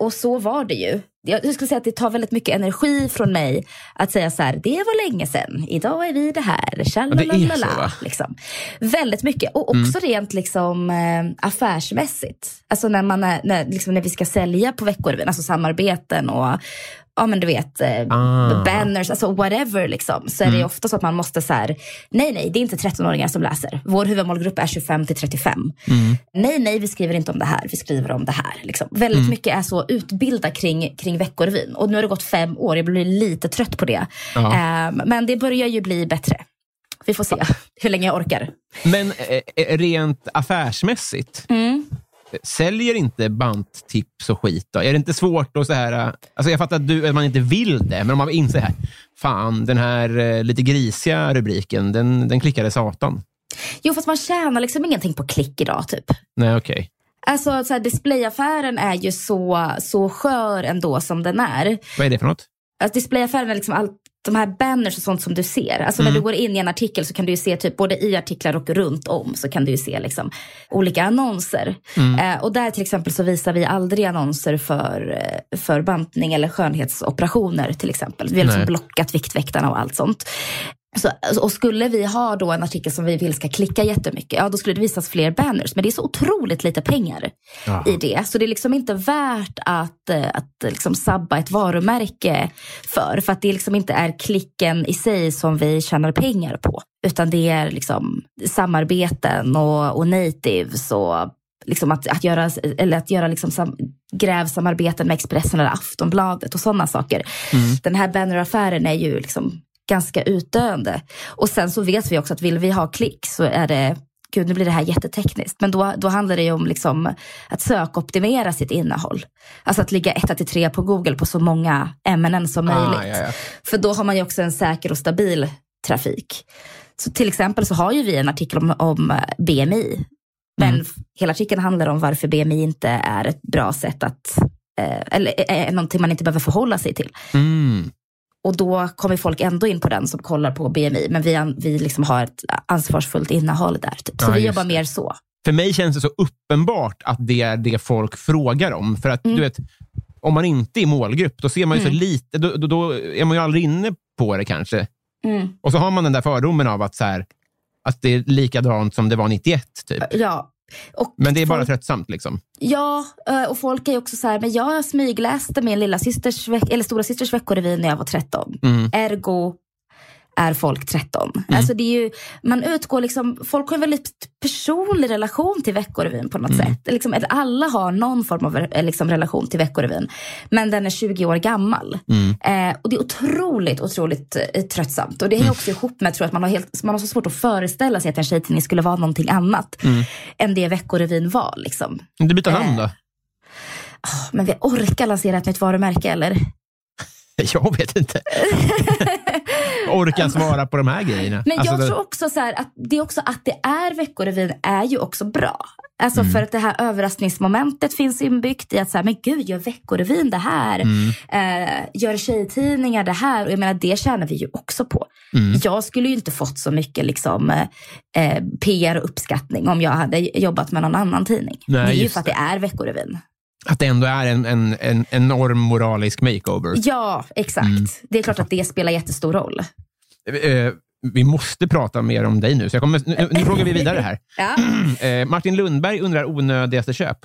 Och så var det ju. Jag skulle säga att det tar väldigt mycket energi från mig att säga så här, det var länge sedan, idag är vi det här, va? liksom. Väldigt mycket. Och också rent liksom, eh, affärsmässigt. Alltså när, man är, när, liksom när vi ska sälja på Veckorevyn, alltså samarbeten och ja men du vet, eh, Ah. banners, alltså whatever liksom. Så är det ju ofta så att man måste så här, nej nej, det är inte 13-åringar som läser. Vår huvudmålgrupp är 25 till 35. Nej nej, vi skriver inte om det här, vi skriver om det här. Liksom. Väldigt mycket är så utbilda kring, kring Veckorevyn. Och nu har det gått fem år, jag blir lite trött på det. Ja. Ehm, men det börjar ju bli bättre. Vi får se hur länge jag orkar. Men eh, rent affärsmässigt, Mm. Säljer inte banttips och skit då? Är det inte svårt att så här... eh, Alltså jag fattar att, du, att man inte vill det, men om man inser här, fan den här eh, lite grisiga rubriken, den, den klickade satan. Jo, fast man tjänar liksom ingenting på klick idag typ. Nej, okej. Alltså så här, displayaffären är ju så, så skör ändå som den är. Vad är det för något? Alltså displayaffären är liksom allt de här banners och sånt som du ser. Alltså när du går in i en artikel så kan du se typ både i artiklar och runt om så kan du se liksom olika annonser. Eh, och där till exempel så visar vi aldrig annonser för, eh, för bantning eller skönhetsoperationer till exempel. Vi har liksom blockat Viktväktarna och allt sånt. Så, och skulle vi ha då en artikel som vi vill ska klicka jättemycket, ja då skulle det visas fler banners. Men det är så otroligt lite pengar Ja. i det. Så det är liksom inte värt att, eh, att eh, liksom sabba ett varumärke för. För att det liksom inte är klicken i sig som vi tjänar pengar på. Utan det är liksom samarbeten och, och natives och liksom att, att göra, eller att göra liksom sam, grävsamarbeten med Expressen eller Aftonbladet och sådana saker. Den här banneraffären är ju liksom ganska utdöende. Och sen så vet vi också att vill vi ha klick så är det Gud, nu blir det här jättetekniskt. Men då, då handlar det ju om liksom att sökoptimera sitt innehåll. Alltså att ligga etta till tre på Google på så många ämnen som Ah, möjligt. ja, ja. För då har man ju också en säker och stabil trafik. Så till exempel så har ju vi en artikel om, om eh, BMI. Men Mm. hela artikeln handlar om varför BMI inte är ett bra sätt att, eh, eller är är någonting man inte behöver förhålla sig till. Mm. Och då kommer folk ändå in på den som kollar på BMI. Men vi, vi liksom har ett ansvarsfullt innehåll där. Typ. Så Ja, vi jobbar mer så. För mig känns det så uppenbart att det är det folk frågar om. För att Mm. du vet, om man inte är målgrupp, då ser man ju så lite. Då, då, då är man ju aldrig inne på det kanske. Mm. Och så har man den där fördomen av att, så här, att det är likadant som det var 91. Typ. Ja. Och Men det är bara folk, tröttsamt. Liksom. Ja, eh, och folk är ju också så här, men jag smygläste min lilla systers, eller stora systers veckorevy när jag var 13. Mm. Ergo är folk 13. Alltså det är ju, man utgår liksom, folk har en väldigt personlig relation till Veckorevyn på något sätt. Liksom, alla har någon form av eh, liksom, relation till Veckorevyn. Men den är 20 år gammal. Eh, och det är otroligt, otroligt eh, tröttsamt. Och det hänger också ihop med tror att man har, helt, man har så svårt att föreställa sig att en tjejtidning skulle vara någonting annat än det Veckorevyn var. Liksom. Du byter namn då? Men vi orkar lansera ett nytt varumärke eller? Jag vet inte. Orkar svara på de här grejerna. Men Alltså, jag det- tror också så här, att det är också att det är Veckorevyn är ju också bra. Alltså Mm. för att det här överraskningsmomentet finns inbyggt i att så här, men gud gör Veckorevyn det här? Mm. Eh, gör tjejtidningar det här? Och jag menar det tjänar vi ju också på. Mm. Jag skulle ju inte fått så mycket liksom, eh, PR och uppskattning om jag hade jobbat med någon annan tidning. Nej, det är ju för att det är Veckorevyn. Att det ändå är en, en, en enorm moralisk makeover. Ja, exakt. Mm. Det är klart att det spelar jättestor roll. Eh, vi måste prata mer om dig nu, så jag kommer, nu, nu frågar vi vidare här. Ja. Eh, Martin Lundberg undrar onödigaste köp.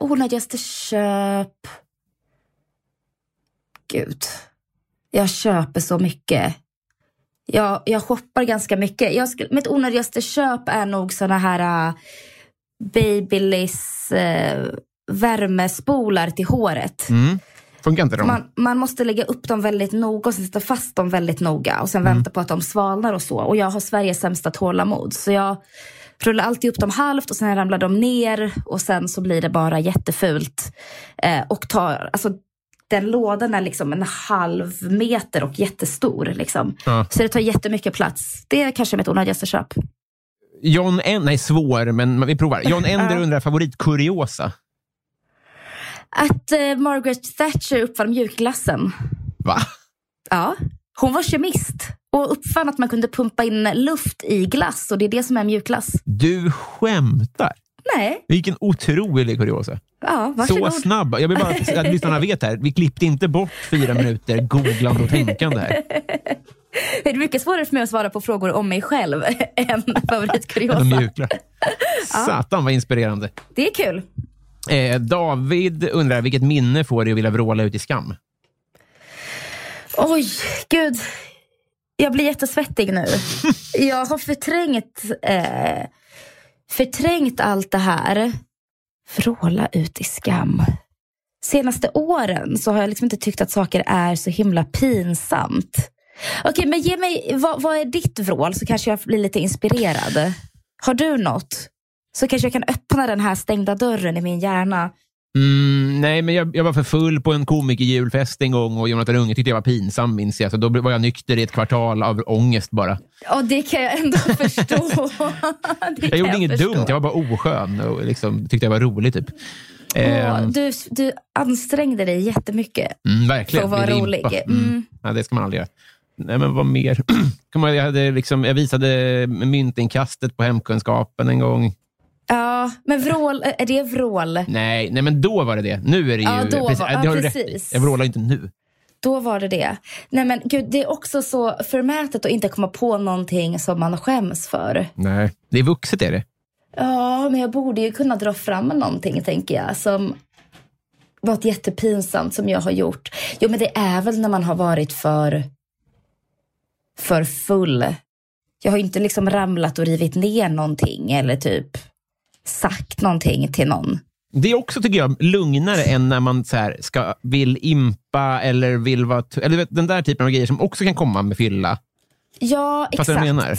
Onödigaste köp. gud. Jag köper så mycket. Jag, jag shoppar ganska mycket. Jag, mitt onödigaste köp är nog såna här uh, Babyliss uh, värmespolar till håret. Mm. Funkar inte de? Man, man måste lägga upp dem väldigt noga och sen sätta fast dem väldigt noga och sen Mm. vänta på att de svalnar och så. Och jag har Sveriges sämsta tålamod. Så jag rullar alltid upp dem halvt och sen ramlar de ner och sen så blir det bara jättefult. Eh, och tar, alltså, den lådan är liksom en halv meter och jättestor. Liksom. Ja. Så det tar jättemycket plats. Det är kanske mitt onödigaste köp. John En... Nej, svår, men vi provar. John Ender undrar favoritkuriosa. Att eh, Margaret Thatcher uppfann mjukglassen. Va? Ja, hon var kemist och uppfann att man kunde pumpa in luft i glass och det är det som är mjukglass. Du skämtar? Nej, Vilken otrolig kuriosa. ja, Så varsågod. snabb. Jag vill bara att lyssnarna vet här. Vi klippte inte bort fyra minuter googlande och tänkande här. Det är mycket svårare för mig att svara på frågor om mig själv än De favoritkuriosa. mjuklar. Satan vad inspirerande. Det är kul. Eh, David undrar vilket minne får dig att vilja vråla ut i skam? Oj, gud. Jag blir jättesvettig nu. Jag har förträngt, eh, förträngt allt det här. Vråla ut i skam. Senaste åren så har jag liksom inte tyckt att saker är så himla pinsamt. Okej, men ge mig, vad, vad är ditt vrål så kanske jag blir lite inspirerad. Har du något? Så kanske jag kan öppna den här stängda dörren i min hjärna. Mm, nej, men jag, jag var för full på en komikerjulfest en gång och Jonathan Unge tyckte jag var pinsam, minns jag. Så då var jag nykter i ett kvartal av ångest bara. Ja, det kan jag ändå förstå. Jag gjorde inget förstå. dumt, jag var bara oskön och liksom, tyckte jag var rolig. Typ. Eh, du, du ansträngde dig jättemycket. mm, verkligen. för att vara rolig. impa. Mm. Ja, det ska man aldrig göra. Nej, men vad mer? Jag, jag, hade liksom, jag visade myntinkastet på hemkunskapen en gång. Ja, men vrål, är det vrål? Nej, nej, men då var det det. Nu är det ju... Ja, då precis, var- det ja, har du rätt i. Jag vrålar inte nu. Då var det det. Nej men gud, det är också så förmätet att inte komma på någonting som man skäms för. Nej, det är vuxet är det. Ja, men jag borde ju kunna dra fram någonting, tänker jag, som något jättepinsamt som jag har gjort. Jo, men det är väl när man har varit för, för full. Jag har ju inte liksom ramlat och rivit ner någonting eller typ sagt någonting till någon. Det är också, tycker jag, lugnare än när man så här, ska, vill impa eller vill vara... Eller vet, den där typen av grejer som också kan komma med fylla. Ja, Fattar exakt. jag menar?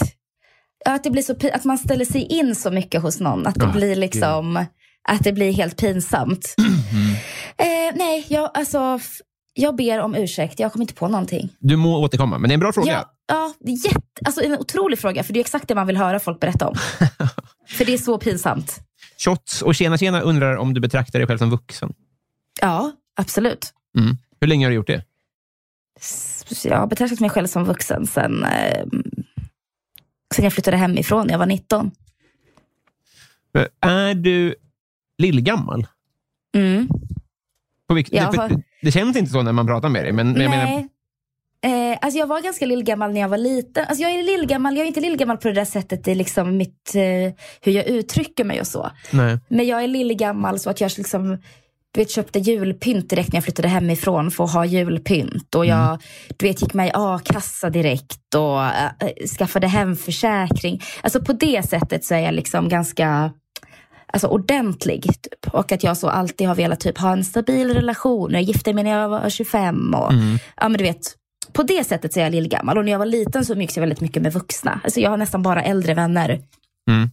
Ja, att, det blir så, att man ställer sig in så mycket hos någon. Att det Ah, blir liksom att det blir helt pinsamt. Eh, nej, jag, alltså, jag ber om ursäkt. Jag kommer inte på någonting. Du må återkomma, men det är en bra fråga. Ja, ja jätte, alltså, en otrolig fråga. För det är exakt det man vill höra folk berätta om. för det är så pinsamt. Shots och Tjena Tjena undrar om du betraktar dig själv som vuxen. Ja, absolut. Mm. Hur länge har du gjort det? Jag har betraktat mig själv som vuxen sen, eh, sen jag flyttade hemifrån. Jag var 19. Är du lillgammal? Mm. På vilk- har- det, det känns inte så när man pratar med dig, men, men jag menar, Nej. Eh, alltså jag var ganska lillgammal när jag var liten. Alltså jag är lillgammal, jag är inte lillgammal på det där sättet i liksom mitt, eh, hur jag uttrycker mig och så. nej. Men jag är lillgammal så att jag liksom, du vet, köpte julpynt direkt när jag flyttade hemifrån för att ha julpynt. Och jag du vet, gick med i a-kassa direkt och äh, skaffade hemförsäkring. Alltså på det sättet så är jag liksom ganska alltså, ordentlig. Typ. Och att jag så alltid har velat typ, ha en stabil relation. Jag gifte mig när jag var 25. Och, ja, men du vet, på det sättet så är jag lillgammal. Och när jag var liten så umgicks jag väldigt mycket med vuxna. Alltså, jag har nästan bara äldre vänner. Mm.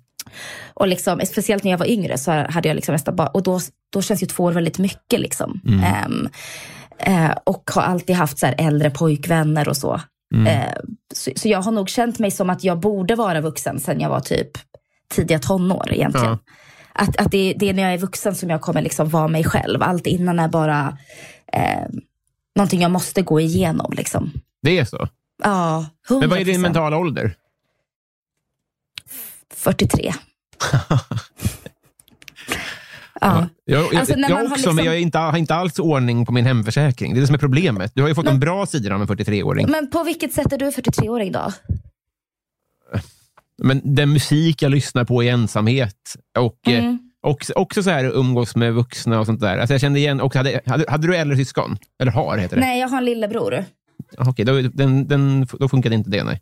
Och liksom, speciellt när jag var yngre så hade jag liksom nästan bara, och då, då känns ju två år väldigt mycket. Liksom. Ehm, eh, och har alltid haft så här äldre pojkvänner och så. Eh, så. Så jag har nog känt mig som att jag borde vara vuxen sen jag var typ tidiga tonår egentligen. Ja. Att, att det, det är när jag är vuxen som jag kommer liksom vara mig själv. Allt innan är bara eh, någonting jag måste gå igenom. Liksom. Det är så. Ja, 100%. Men vad är din mentala ålder? 43. ja. Jag, jag, Alltså, jag också, liksom- men jag är inte, har inte alls ordning på min hemförsäkring. Det är det som är problemet. Du har ju fått de bra sidorna av en 43-åring. Men på vilket sätt är du 43-åring då? Men den musik jag lyssnar på i ensamhet och Mm. Och, också så här umgås med vuxna och sånt där. Alltså jag kände igen, och hade, hade, hade du äldre syskon? Eller har, heter det? Nej, jag har en lillebror. Ah, Okej, då, den, den, då funkade inte det, nej.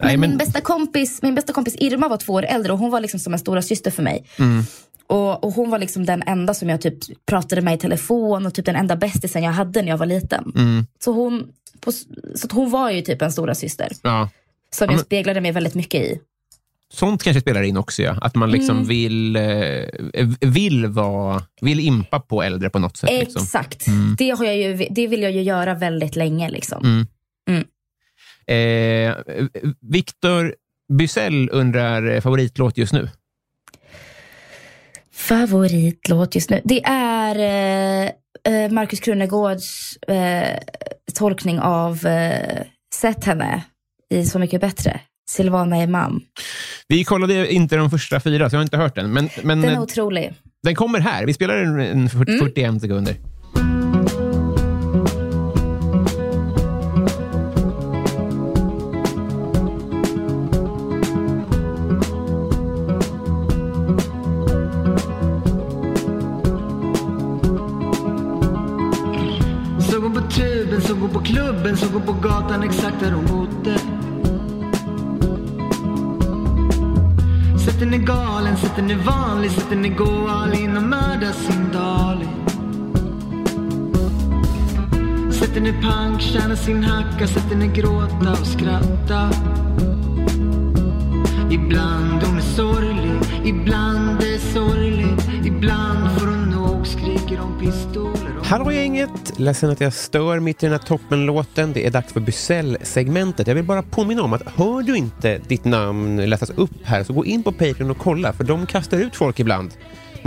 Nej, Men min, bästa kompis, min bästa kompis Irma var två år äldre och hon var liksom som en stora syster för mig. Mm. Och, och hon var liksom den enda som jag typ pratade med i telefon och typ den enda bästisen jag hade när jag var liten. Mm. Så, hon, på, så hon var ju typ en stora syster ja. som Ja, jag men- speglade mig väldigt mycket i. Sånt kanske spelar in också, ja. Att man liksom Mm. vill, eh, vill, vara, vill impa på äldre på något sätt. Liksom. Exakt. Mm. Det, har jag ju, det vill jag ju göra väldigt länge. Liksom. Mm. Eh, Victor Bysell undrar eh, favoritlåt just nu. Favoritlåt just nu? Det är eh, eh, Markus Krunegårds eh, tolkning av eh, Sett henne i Så mycket bättre. Silvana Imam. Vi kollade inte de första fyra, så jag har inte hört den. Men, men Den är otrolig. den kommer här. Vi spelar en, en 40, Mm. 41 sekunder. Såg hon på klubben, såg hon på gatan exakt där hon bodde. Sätter henne pank, tjänar sin hacka, sätter henne gråta och skratta. Ibland hon är sorglig, ibland är sorglig, ibland får hon nog, skriker om pistoler och Hallå gänget! Ledsen att jag stör mitt i den här toppenlåten. Det är dags för Bysell-segmentet. Jag vill bara påminna om att hör du inte ditt namn läsas upp här så gå in på Patreon och kolla för de kastar ut folk ibland.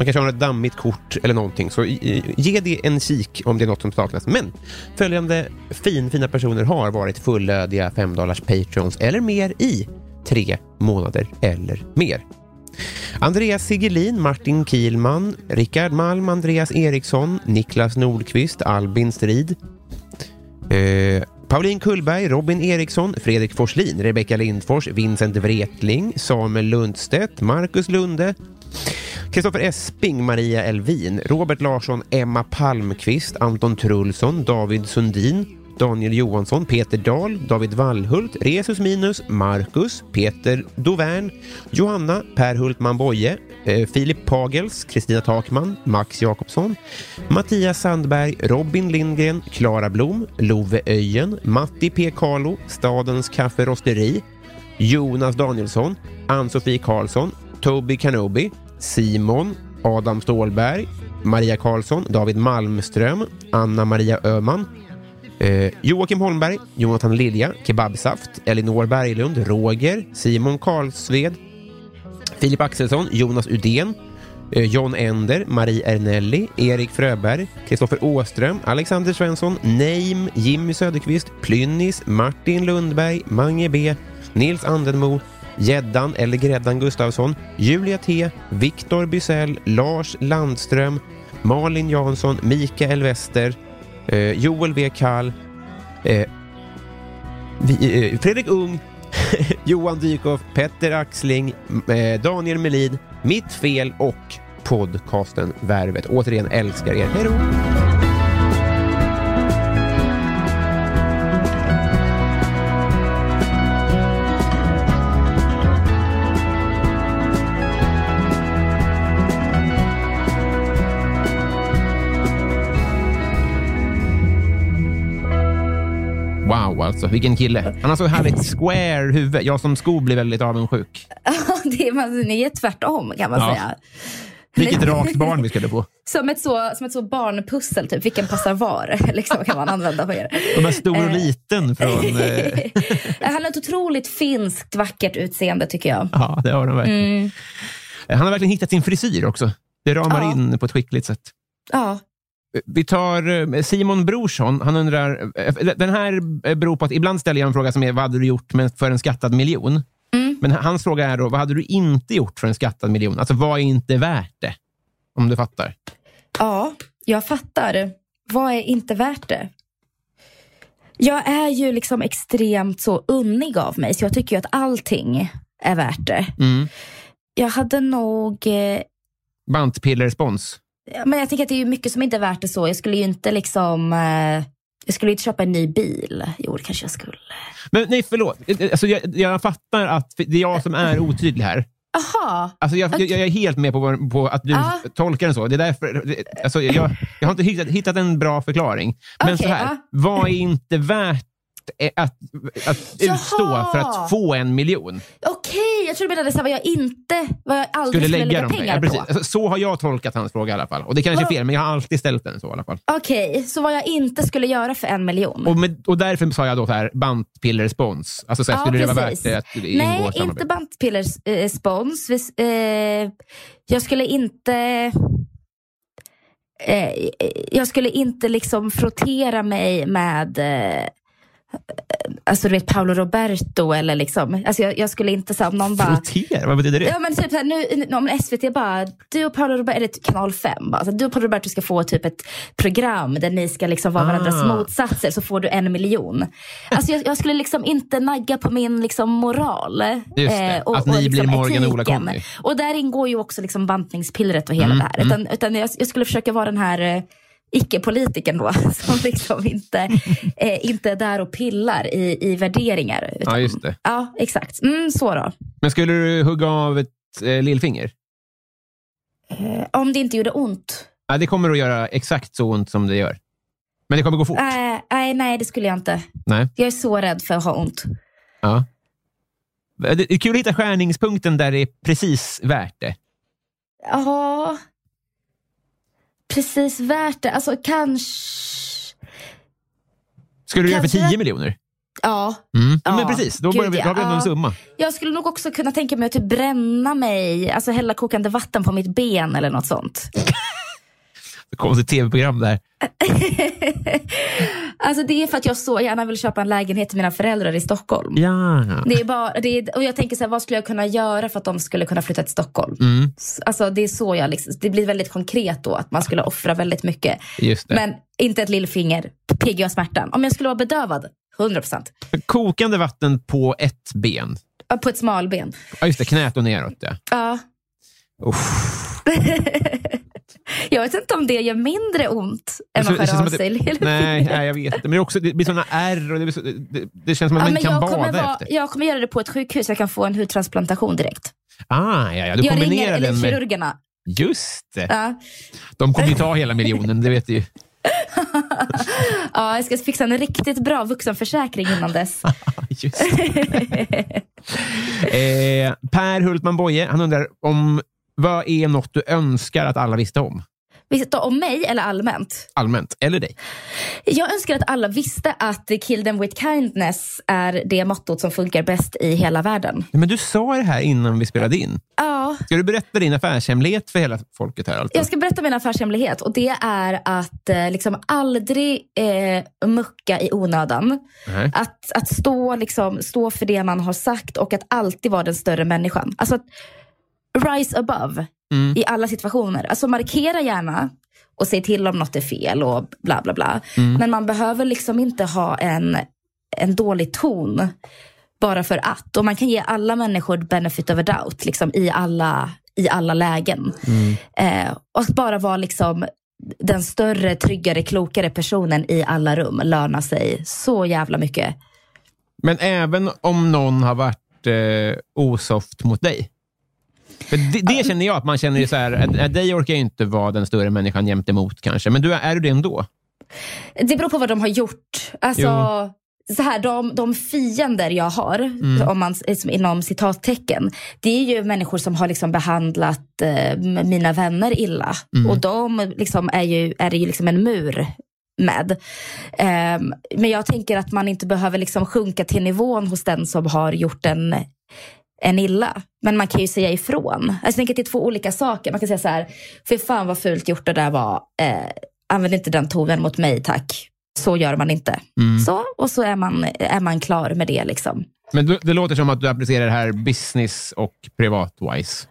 Man kanske har ett dammigt kort eller någonting så ge det en kik om det är något som saknas. Men följande fin, fina personer har varit fullödiga 5 Patreons eller mer i tre månader eller mer. Andreas Sigelin, Martin Kielman, Rickard Malm, Andreas Eriksson, Niklas Nordqvist, Albin Strid, eh, Pauline Kullberg, Robin Eriksson, Fredrik Forslin, Rebecka Lindfors, Vincent Wretling, Samuel Lundstedt, Marcus Lunde, Kristoffer Esping, Maria Elvin, Robert Larsson, Emma Palmqvist, Anton Trulsson, David Sundin, Daniel Johansson, Peter Dahl, David Wallhult, Resus Minus, Marcus, Peter Dovern, Johanna, Per Hultman Boye, eh, Filip Pagels, Kristina Takman, Max Jakobsson, Mattias Sandberg, Robin Lindgren, Klara Blom, Love Öjen, Matti P. Carlo, Stadens Kafferosteri, Jonas Danielsson, Ann-Sofie Karlsson, Toby Kanobi, Simon, Adam Stålberg, Maria Karlsson, David Malmström, Anna-Maria Öhman, eh, Joakim Holmberg, Jonathan Lilja, Kebabsaft, Elinor Berglund, Roger, Simon Karlsved, Filip Axelsson, Jonas Udén, eh, John Ender, Marie Ernelli, Erik Fröberg, Kristoffer Åström, Alexander Svensson, Neim, Jimmy Söderqvist, Plynnis, Martin Lundberg, Mange B, Nils Andenmo, Gäddan eller Gräddan Gustafsson, Julia T, Viktor Bysell, Lars Landström, Malin Jansson, Mikael Wester, eh, Joel W. Kall, eh, vi, eh, Fredrik Ung, Johan Dykhoff, Petter Axling, eh, Daniel Melin, Mitt Fel och podcasten Värvet. Återigen älskar er. Hej då! Alltså, vilken kille. Han har så härligt square huvud. Jag som sko blir väldigt avundsjuk. det är, man, ni är tvärtom kan man Ja. säga. Vilket rakt barn vi skulle få. Som ett, så, som ett så barnpussel, typ. vilken passar var? liksom, kan man använda på er. De är stor och liten från... Eh, Han har ett otroligt finskt, vackert utseende tycker jag. ja, det har de verkligen. Han har verkligen hittat sin frisyr också. Det ramar Ja. in på ett skickligt sätt. Ja, Vi tar eh, Simon Brorsson. Han undrar, eh, den här eh, beror på att ibland ställer jag en fråga som är vad hade du gjort för en skattad miljon? Men hans fråga är då, vad hade du inte gjort för en skattad miljon? Alltså vad är inte värt det? Om du fattar. ja, jag fattar. Vad är inte värt det? Jag är ju liksom extremt så unnig av mig, så jag tycker ju att allting är värt det. Mm. Jag hade nog eh, Bantpillerspons. Men jag tänker att det är mycket som inte är värt det så. Jag skulle ju inte liksom... Eh, jag skulle inte köpa en ny bil. Jo, det kanske jag skulle. Men nej, förlåt. Alltså, jag, jag fattar att det är jag som är otydlig här. Aha. Alltså jag, jag, jag är helt med på, på att du Ja. tolkar den så. Det är därför, alltså jag, jag har inte hittat, hittat en bra förklaring. Men Okej, så här, ja. vad är inte värt eh, att, att utstå Jaha. för att få en miljon? Okej, jag tror du menade så här, vad jag inte... Vad jag aldrig Skulle lägga lägga pengar precis. på. Så har jag tolkat hans fråga i alla fall. Och det kanske är fel, men jag har alltid ställt den så i alla fall. Okej, så vad jag inte skulle göra för en miljon? Och, med, och därför sa jag då så här, bantpillerspons. Alltså så här, Ja, skulle det vara värt precis. det att ingå Nej, inte bantpillers eh, Eh, jag skulle inte... Eh, jag skulle inte liksom frottera mig med eh, Alltså du vet Paolo Roberto eller liksom. Alltså jag, jag skulle inte här, om någon bara... Frottera? Vad betyder det? Ja men typ såhär, nu, nu, om SVT bara, du och Paolo Roberto, eller kanal 5 bara, alltså, du och Paolo Roberto ska få typ ett program där ni ska liksom vara Ah. varandras motsatser så får du en miljon. Alltså jag, jag skulle liksom inte nagga på min liksom moral. eh, Just det, att ni blir Morgan och Ola. Conny. Och där ingår ju också liksom bantningspillret och hela Mm, det här. Utan, utan jag, jag skulle försöka vara den här eh, icke-politikern då, som liksom inte, eh, inte är där och pillar i, i värderingar. Utan, Ja, just det. Ja, exakt. Mm, så då. Men skulle du hugga av ett eh, lillfinger? Eh, om det inte gjorde ont. Ja, det kommer att göra exakt så ont som det gör. Men det kommer gå fort. Nej, nej, nej, det skulle jag inte. Nej. Jag är så rädd för att ha ont. Ja. Det är kul att hitta skärningspunkten där det är precis värt det. Ja, precis värt det. Alltså kanske... Skulle du göra för Kanske. 10 miljoner? Ja, Mm. Ja, men precis, då, börjar vi, då har vi ändå en summa. jag skulle nog också kunna tänka mig att typ bränna mig, alltså hälla kokande vatten på mitt ben eller något sånt. Ett tv-program där. Alltså det är för att jag så gärna vill köpa en lägenhet till mina föräldrar i Stockholm. Ja. Det är bara, det är, och jag tänker så här, vad skulle jag kunna göra för att de skulle kunna flytta till Stockholm? Mm, Alltså det är så jag liksom, det blir väldigt konkret då att man skulle offra väldigt mycket. Men inte ett lillfinger, PGA-smärtan. Om jag skulle vara bedövad, 100%. Kokande vatten på ett ben. På ett smalben. Ja, just det. Knät och neråt. Ja. Ja. Jag vet inte om det gör mindre ont än att skära av sig det-. Nej, nej, jag vet. Men det, är också, det blir såna ärr och det, så, det, det känns som att man inte kan jag, bada kommer vara, efter. jag kommer göra det på ett sjukhus. Jag kan få en hudtransplantation direkt. Ah, ja, ja. Du jag ringer den med... Just det. Ja. De kommer ju ta hela miljonen, det vet du ju. ja, jag ska fixa en riktigt bra vuxenförsäkring innan dess. Just eh, per Hultman Boye, han undrar om vad är något du önskar att alla visste om? Visst, om mig eller allmänt? Allmänt, eller dig. Jag önskar att alla visste att kill them with kindness är det mottot som funkar bäst i hela världen. Men du sa det här innan vi spelade in. Ja, Ska du berätta din affärshemlighet för hela folket här? Alltså? jag ska berätta min affärshemlighet och det är att eh, liksom aldrig eh, mucka i onödan. Nej. Att, att stå, liksom, stå för det man har sagt och att alltid vara den större människan. Alltså att rise above Mm. i alla situationer. Alltså markera gärna och säg till om något är fel och bla bla bla. Mm. Men man behöver liksom inte ha en, en dålig ton bara för att. Och man kan ge alla människor benefit of a doubt liksom, i, alla, i alla lägen. Mm. Eh, och bara vara liksom den större, tryggare, klokare personen i alla rum lönar sig så jävla mycket. Men även om någon har varit eh, osoft mot dig? Det, det känner jag, att man känner så här, att, att dig orkar inte vara den större människan jämt emot kanske, men du, är du det ändå? Det beror på vad de har gjort. Alltså, så här, de, de fiender jag har, Mm. om man, liksom, inom citattecken, det är ju människor som har liksom behandlat eh, mina vänner illa. Mm. Och de liksom är, ju, är det ju liksom en mur med. Ehm, men jag tänker att man inte behöver liksom sjunka till nivån hos den som har gjort en, en illa. Men man kan ju säga ifrån. Alltså, jag tänker att det är två olika saker. Man kan säga så här, för fan vad fult gjort det där var. Eh, använd inte den tonen mot mig tack. Så gör man inte. Mm. Så, och så är man, är man klar med det. Liksom. Men du, det låter som att du applicerar det här business och privat-wise.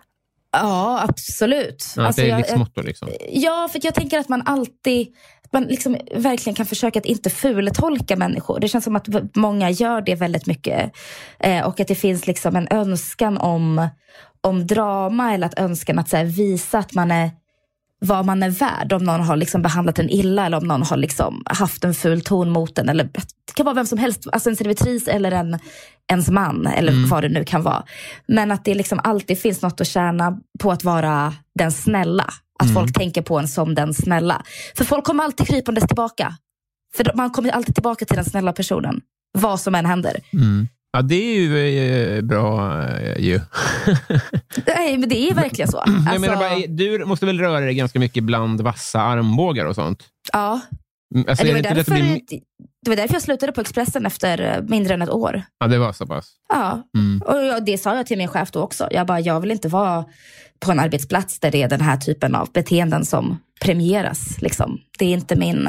Ja, absolut. Ja, Alltså, det är livsmotto liksom. Ja, för jag tänker att man alltid man liksom verkligen kan försöka att inte fultolka människor. Det känns som att många gör det väldigt mycket. Eh, och att det finns liksom en önskan om, om drama eller att önskan att här, visa att man är vad man är värd. Om någon har liksom behandlat en illa eller om någon har liksom haft en ful ton mot en. Eller, det kan vara vem som helst, alltså en servitris eller en, ens man eller vad det nu kan vara. Men att det liksom alltid finns något att tjäna på att vara den snälla. Att folk tänker på en som den snälla. För folk kommer alltid krypandes tillbaka. För man kommer alltid tillbaka till den snälla personen. Vad som än händer. Ja, det är ju eh, bra eh, ju. Nej, men det är verkligen så. Jag Alltså, menar bara, du måste väl röra dig ganska mycket bland vassa armbågar och sånt? ja. Mm, Alltså, det, var det, därför, bli... det var därför jag slutade på Expressen efter eh, mindre än ett år. Ja, det var så pass. Ja, Mm. och jag, det sa jag till min chef då också. Jag bara, jag vill inte vara på en arbetsplats där det är den här typen av beteenden som premieras. Liksom. Det, är inte min,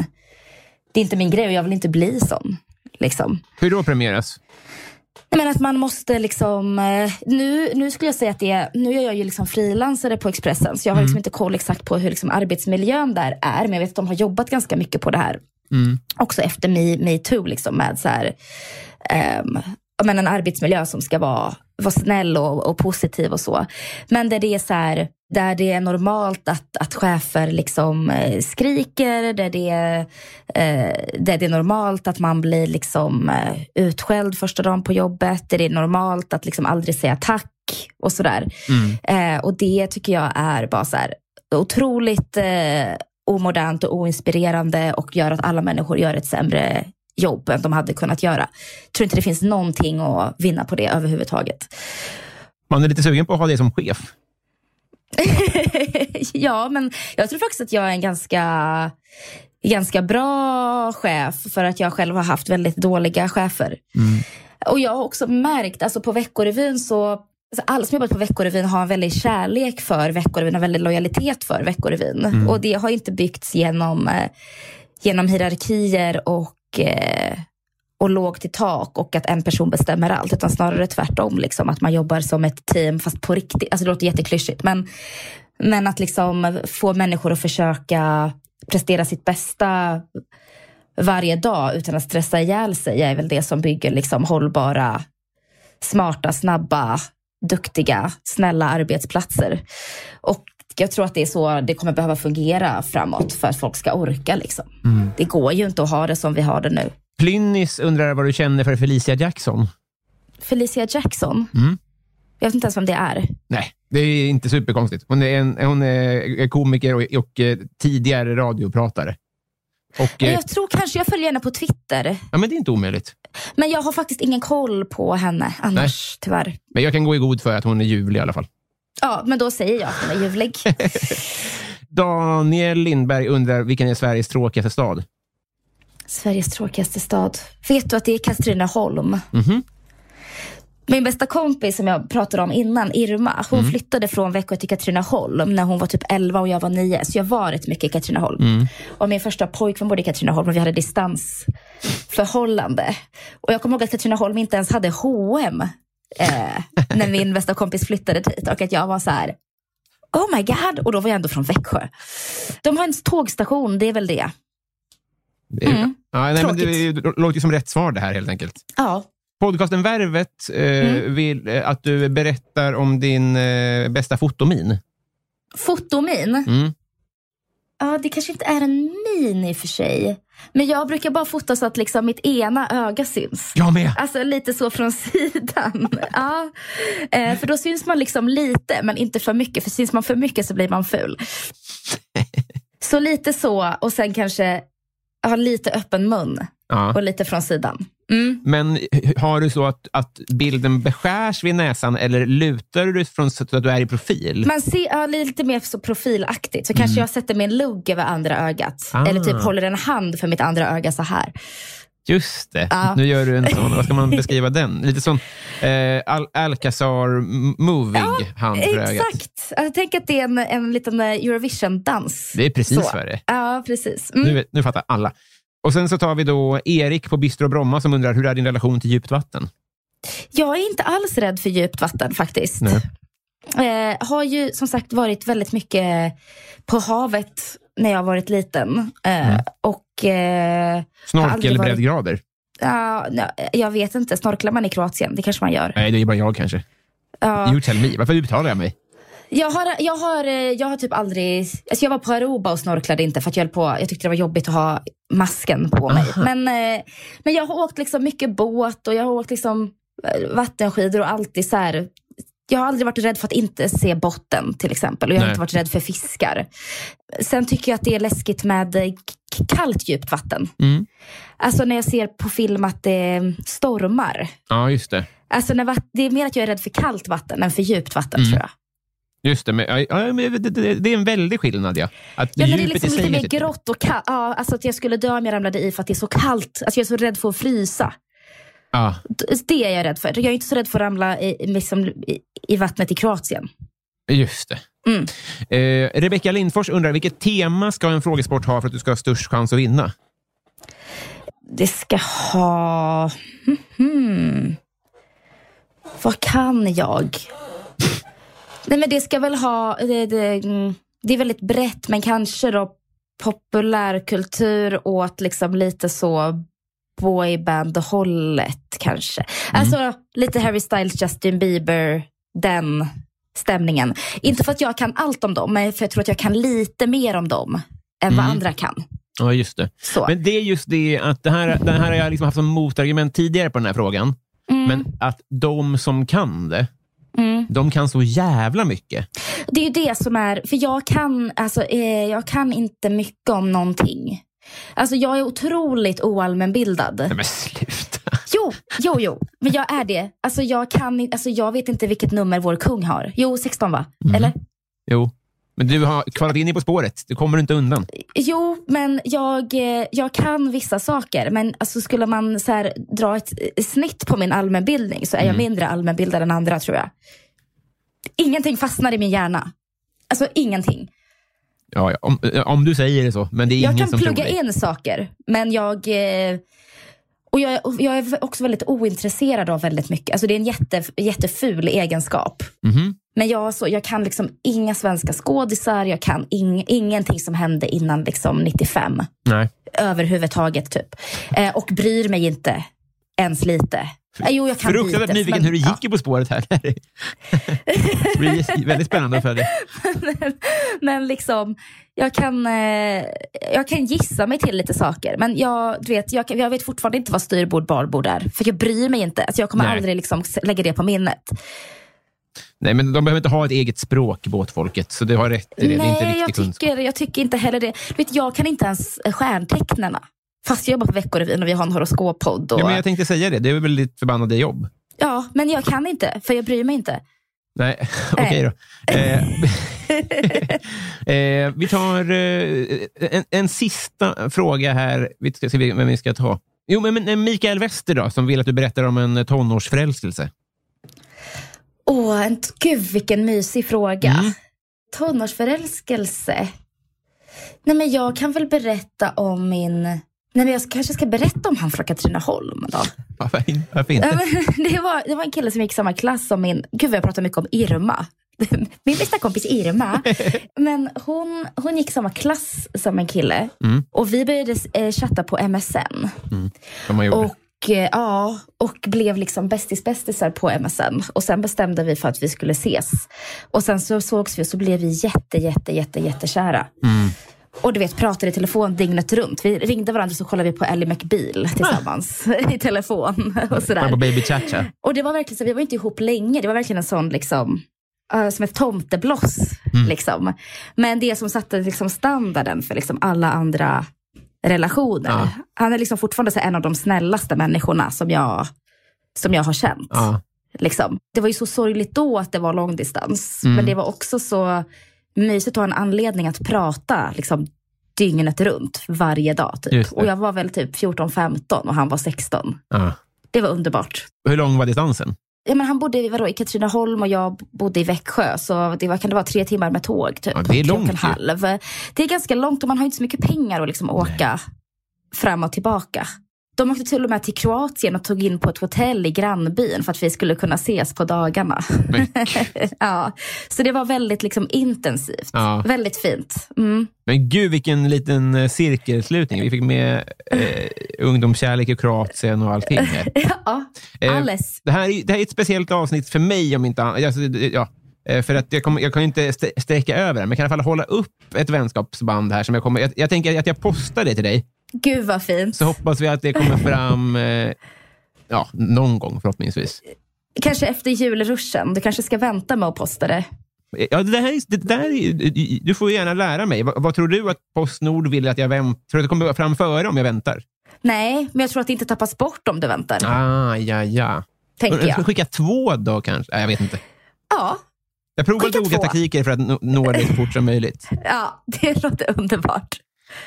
det är inte min grej och jag vill inte bli sån. Liksom. Hur då premieras? Menar att man måste liksom, eh, nu, nu skulle jag säga att det är, nu är jag ju liksom frilansare på Expressen så jag har liksom inte koll exakt på hur liksom arbetsmiljön där är men jag vet att de har jobbat ganska mycket på det här. Också efter Me- metoo liksom med så här, ja, men en arbetsmiljö som ska vara, vara snäll och, och positiv och så. Men där det är så här, där det är normalt att, att chefer liksom eh, skriker, där det, är, eh, där det är normalt att man blir liksom eh, utskälld första dagen på jobbet, där det är normalt att liksom aldrig säga tack och sådär. Eh, och det tycker jag är bara så här otroligt eh, omodernt och oinspirerande och gör att alla människor gör ett sämre jobb än de hade kunnat göra. Jag tror inte det finns någonting att vinna på det överhuvudtaget. Man är lite sugen på att ha det som chef. ja, men jag tror faktiskt att jag är en ganska, ganska bra chef för att jag själv har haft väldigt dåliga chefer. Och jag har också märkt, alltså på Veckorevyn så Alltså alla som jobbat på Veckorevyn har en väldig kärlek för Veckorevyn och väldigt lojalitet för Veckorevyn. Och det har inte byggts genom, eh, genom hierarkier och, eh, och lågt i tak och att en person bestämmer allt. Utan snarare tvärtom, liksom, att man jobbar som ett team fast på riktigt. Alltså det låter jätteklyschigt. Men, men att liksom få människor att försöka prestera sitt bästa varje dag utan att stressa ihjäl sig är väl det som bygger liksom hållbara, smarta, snabba, duktiga, snälla arbetsplatser. Och jag tror att det är så det kommer behöva fungera framåt för att folk ska orka. Liksom. Det går ju inte att ha det som vi har det nu. Plynnis undrar vad du känner för Felicia Jackson. Felicia Jackson, Mm. jag vet inte ens vem det är. Nej, det är inte superkonstigt. Hon är, en, hon är komiker och, och eh, tidigare radiopratare. Och, eh, Jag tror kanske jag följer henne på Twitter. ja, men det är inte omöjligt. Men jag har faktiskt ingen koll på henne annars, tyvärr. Men jag kan gå i god för att hon är ljuvlig i alla fall. Ja, men då säger jag att hon är ljuvlig. Daniel Lindberg undrar vilken är Sveriges tråkigaste stad? Sveriges tråkigaste stad. Vet du att det är Katrineholm? Mhm. Min bästa kompis som jag pratade om innan, Irma, hon Mm. flyttade från Växjö till Katrineholm när hon var typ 11 och jag var 9. Så jag var rätt mycket i Katrineholm. Mm. Och min första pojkvän bodde i Katrineholm och vi hade distansförhållande. Och jag kommer ihåg att Katrineholm inte ens hade H&M eh, när min bästa kompis flyttade dit. Och att jag var så här, oh my god. Och då var jag ändå från Växjö. De har en tågstation, det är väl det. Det, är- Mm. ja, nej, men det låter ju som rätt svar det här helt enkelt. Ja. Podcasten Värvet eh, Mm. vill eh, att du berättar om din eh, bästa fotomin. Fotomin. Mm. Ja, det kanske inte är en min i och för sig. Men jag brukar bara fota så att liksom mitt ena öga syns. Jag med! Alltså lite så från sidan. Ja. Eh, för då syns man liksom lite, men inte för mycket. För syns man för mycket så blir man ful. Så lite så, och sen kanske ha lite öppen mun Ja. och lite från sidan. Mm. Men har du så att, att bilden beskärs vid näsan eller lutar du från så att du är i profil? Man ser ja, lite mer så profilaktigt. Så kanske jag sätter min lugg över andra ögat. Mm. Ah. Eller typ håller en hand för mitt andra öga så här. Just det. Ja. Nu gör du en sån, vad ska man beskriva den? Lite sån eh, Al Alcazar-moving hand för ögat. Exakt! Jag tänker att det är en, en liten eh, Eurovision-dans. Det är precis Så. vad det är. Ja, precis. Mm. Nu, nu fattar alla. Och Sen så tar vi då Erik på Bistro Bromma som undrar hur är din relation till djupt vatten? Jag är inte alls rädd för djupt vatten faktiskt. Nej. Eh, har ju som sagt varit väldigt mycket på havet när jag varit liten. Eh, Och eh, Har Snorkel aldrig eller varit- breddgrader? ja, jag vet inte, snorklar man i Kroatien? Det kanske man gör. Nej, det är bara jag kanske. Ja. You tell me. Varför betalar jag mig? Jag har, jag, har, eh, jag har typ aldrig... Alltså jag var på Aruba och snorklade inte för att jag, höll på, jag tyckte det var jobbigt att ha masken på mig. Men, eh, men jag har åkt liksom mycket båt och jag har åkt liksom eh, vattenskidor och alltid så här... Jag har aldrig varit rädd för att inte se botten till exempel. Och jag har Nej. inte varit rädd för fiskar. Sen tycker jag att det är läskigt med eh, kallt djupt vatten. Mm. Alltså när jag ser på film att det stormar. Ja, just det. Alltså när det är mer att jag är rädd för kallt vatten än för djupt vatten Mm. tror jag. Just det, men, ja, men det, det, det är en väldig skillnad. Ja. Att Ja, men det är liksom lite mer grått och kallt. Ja, alltså att jag skulle dö om jag ramlade i för att det är så kallt. Alltså jag är så rädd för att frysa. Ja, D- Det är jag rädd för. Jag är inte så rädd för att ramla i, liksom, i, i vattnet i Kroatien. just det. Mm. Eh, Rebecka Lindfors undrar, vilket tema ska en frågesport ha för att du ska ha störst chans att vinna? Det ska ha... Mhm. Vad kan jag? Nej men det ska väl ha... Det, det, mm, det är väldigt brett men kanske då populärkultur åt liksom lite så boyband-hållet kanske. Alltså lite Harry Styles, Justin Bieber, den stämningen. Inte för att jag kan allt om dem, men för jag tror att jag kan lite mer om dem än vad andra kan. Ja, just det. Så. Men det är just det att det här, det här har jag liksom haft som motargument tidigare på den här frågan. Men att de som kan det, Mm. de kan så jävla mycket. Det är ju det som är, för jag kan, alltså, eh, jag kan inte mycket om någonting. Alltså jag är otroligt oallmänbildad. Nej, men sluta. Jo, jo, jo, men jag är det. Alltså jag, kan, alltså jag vet inte vilket nummer vår kung har. Jo, 16 va? Eller? Jo, men du har kvalat in i På spåret. Du kommer inte undan. Jo, men jag, eh, jag kan vissa saker. Men alltså, skulle man så här, dra ett eh, snitt på min allmänbildning så är jag mindre allmänbildad än andra tror jag. Ingenting fastnar i min hjärna. Alltså ingenting. Ja, om, om du säger det så. Men det är Jag ingen kan som plugga tror in saker, men jag... eh, Och jag, och jag är också väldigt ointresserad av väldigt mycket. Alltså det är en jätte, jätteful egenskap. Mhm. Men jag, så, jag kan liksom inga svenska skådisar, jag kan ing, ingenting som hände innan liksom 95. Nej. Överhuvudtaget typ. Eh, och bryr mig inte ens lite. Eh, jo, jag kan Fruktansvärt lite, nyfiken men- hur det gick i På spåret här. det blir väldigt spännande att följa. men, men liksom, jag kan, eh, jag kan gissa mig till lite saker. Men jag, du vet, jag, jag vet fortfarande inte vad styrbord barbord är. För jag bryr mig inte. Alltså jag kommer Nej. aldrig liksom lägga det på minnet. Nej, men de behöver inte ha ett eget språk, båtfolket. Så du har rätt i det. det är inte Nej, jag riktig kunskap. tycker, jag tycker inte heller det. Du vet, jag kan inte ens stjärntecknarna. Fast jag jobbar på Veckorevyn och vi har en horoskoppodd. Och, Ja, men jag tänkte säga det. Det är väl ditt förbannade jobb. ja, men jag kan inte, för jag bryr mig inte. Nej, okej då. Eh, eh, vi tar eh, en, en sista fråga här. Vi ska se vem vi ska ta. Jo, men, men Mikael Wester då, som vill att du berättar om en tonårsförälskelse. Åh, en, gud vilken mysig fråga. Mm. Tonårsförälskelse. Nej, men jag kan väl berätta om min... Nej, men jag kanske ska berätta om han från Katrineholm då. Varför, varför inte? det, var, det var en kille som gick i samma klass som min... Gud jag pratar mycket om Irma. Min bästa kompis Irma. Men hon, hon gick i samma klass som en kille. Mm. Och vi började eh, chatta på MSN. Som man gjorde. Och, eh, ja, och blev liksom bästis-bästisar på MSN. Och sen bestämde vi för att vi skulle ses. Och sen så sågs vi och så blev vi jätte, jätte, jätte, jättekära. Och du vet, pratade i telefon dygnet runt. Vi ringde varandra så kollade vi på Ellie McBeal tillsammans i telefon. Och Var på sådär. Baby Chacha. Och det var verkligen så, vi var inte ihop länge. Det var verkligen en sån liksom, eh, som ett tomtebloss. Liksom. Men det som satte liksom, standarden för liksom, alla andra relationer. Ja. Han är liksom fortfarande en av de snällaste människorna som jag, som jag har känt. Ja. Liksom. Det var ju så sorgligt då att det var långdistans. Mm. Men det var också så mysigt att ha en anledning att prata liksom, dygnet runt varje dag. Typ. Och jag var väl typ 14-15 och han var 16. Ja. Det var underbart. Hur lång var distansen? Ja, men han bodde vadå, i Katrineholm och jag bodde i Växjö. Så det var, kan det vara tre timmar med tåg. Typ, Ja, det är långt en halv. Det är ganska långt och man har inte så mycket pengar att liksom åka fram och tillbaka. De åkte till och med till Kroatien och tog in på ett hotell i grannbyn för att vi skulle kunna ses på dagarna. ja, så det var väldigt liksom, intensivt. Ja. Väldigt fint. Mm. Men gud vilken liten eh, cirkelslutning. Vi fick med eh, ungdomskärlek i Kroatien och allting. Här. Ja, Eh, alles. Det här, är- det här är ett speciellt avsnitt för mig, om inte annat. Alltså, ja, eh, för att jag, kommer, jag kan inte st- sträcka över det, men jag kan i alla fall hålla upp ett vänskapsband här. Som jag, kommer, jag, jag tänker att jag postar det till dig, Gud vad fint. så hoppas vi att det kommer fram eh, ja, någon gång förhoppningsvis. Kanske efter julruschen. Du kanske ska vänta med att posta det. Ja, det här, är- det där är, du får gärna lära mig. Vad, vad tror du att Postnord vill att jag väntar? Tror du att det kommer fram före om jag väntar? Nej, men jag tror att det inte tappas bort om du väntar. Ah, ja, ja. Tänker Jag skicka två då kanske? Nej, jag vet inte. Ja, Jag provar olika taktiker för att nå, nå dig så fort som möjligt. ja, det låter underbart.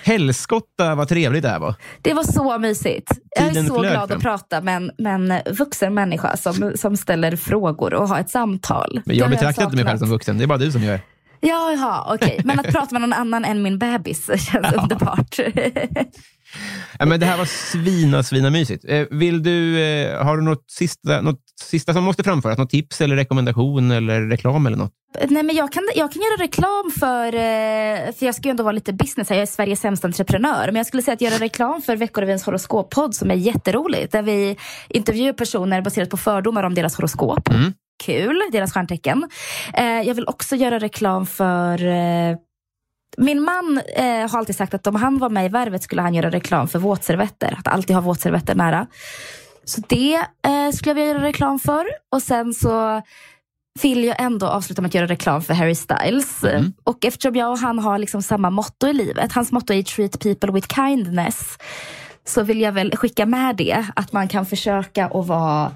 Helskotta vad trevligt det här var. Det var så mysigt. Jag är Tiden så glad fram. att prata med en, med en vuxen människa som, som ställer frågor och har ett samtal. Men jag Det betraktar inte mig själv som vuxen. Det är bara du som gör. Ja, Jaha, okej. Men att prata med någon annan än min bebis känns underbart. Ja, men det här var svina, svina mysigt. Eh, vill du, eh, har du något sista, något sista som måste framföras? Något tips eller rekommendation eller reklam eller något? Nej, men jag, kan, jag kan göra reklam för, eh, för jag ska ju ändå vara lite business här, jag är Sveriges sämsta entreprenör. Men jag skulle säga att göra reklam för Veckorevins horoskoppodd som är jätteroligt. Där vi intervjuar personer baserat på fördomar om deras horoskop. Mm. Kul, deras stjärntecken. Eh, jag vill också göra reklam för eh, min man eh, har alltid sagt att om han var med i Värvet skulle han göra reklam för våtservetter. Att alltid ha våtservetter nära. Så det eh, skulle jag vilja göra reklam för. Och sen så vill jag ändå avsluta med att göra reklam för Harry Styles. Mm. Och eftersom jag och han har liksom samma motto i livet, hans motto är treat people with kindness, så vill jag väl skicka med det, att man kan försöka att vara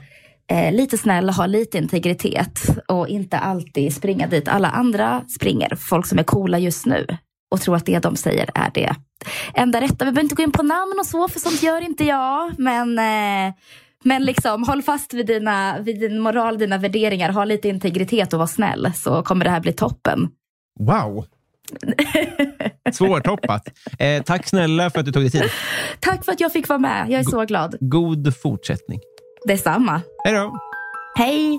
eh, lite snäll, ha lite integritet och inte alltid springa dit alla andra springer, folk som är coola just nu och tror att det de säger är det enda rätta. Vi behöver inte gå in på namn och så, för sånt gör inte jag. Men, eh, men liksom, håll fast vid, dina, vid din moral, dina värderingar. Ha lite integritet och var snäll, så kommer det här bli toppen. Wow! Svårtoppat. Eh, tack snälla för att du tog dig tid. Tack för att jag fick vara med. Jag är så glad. God fortsättning. Detsamma. Hej då! Hej!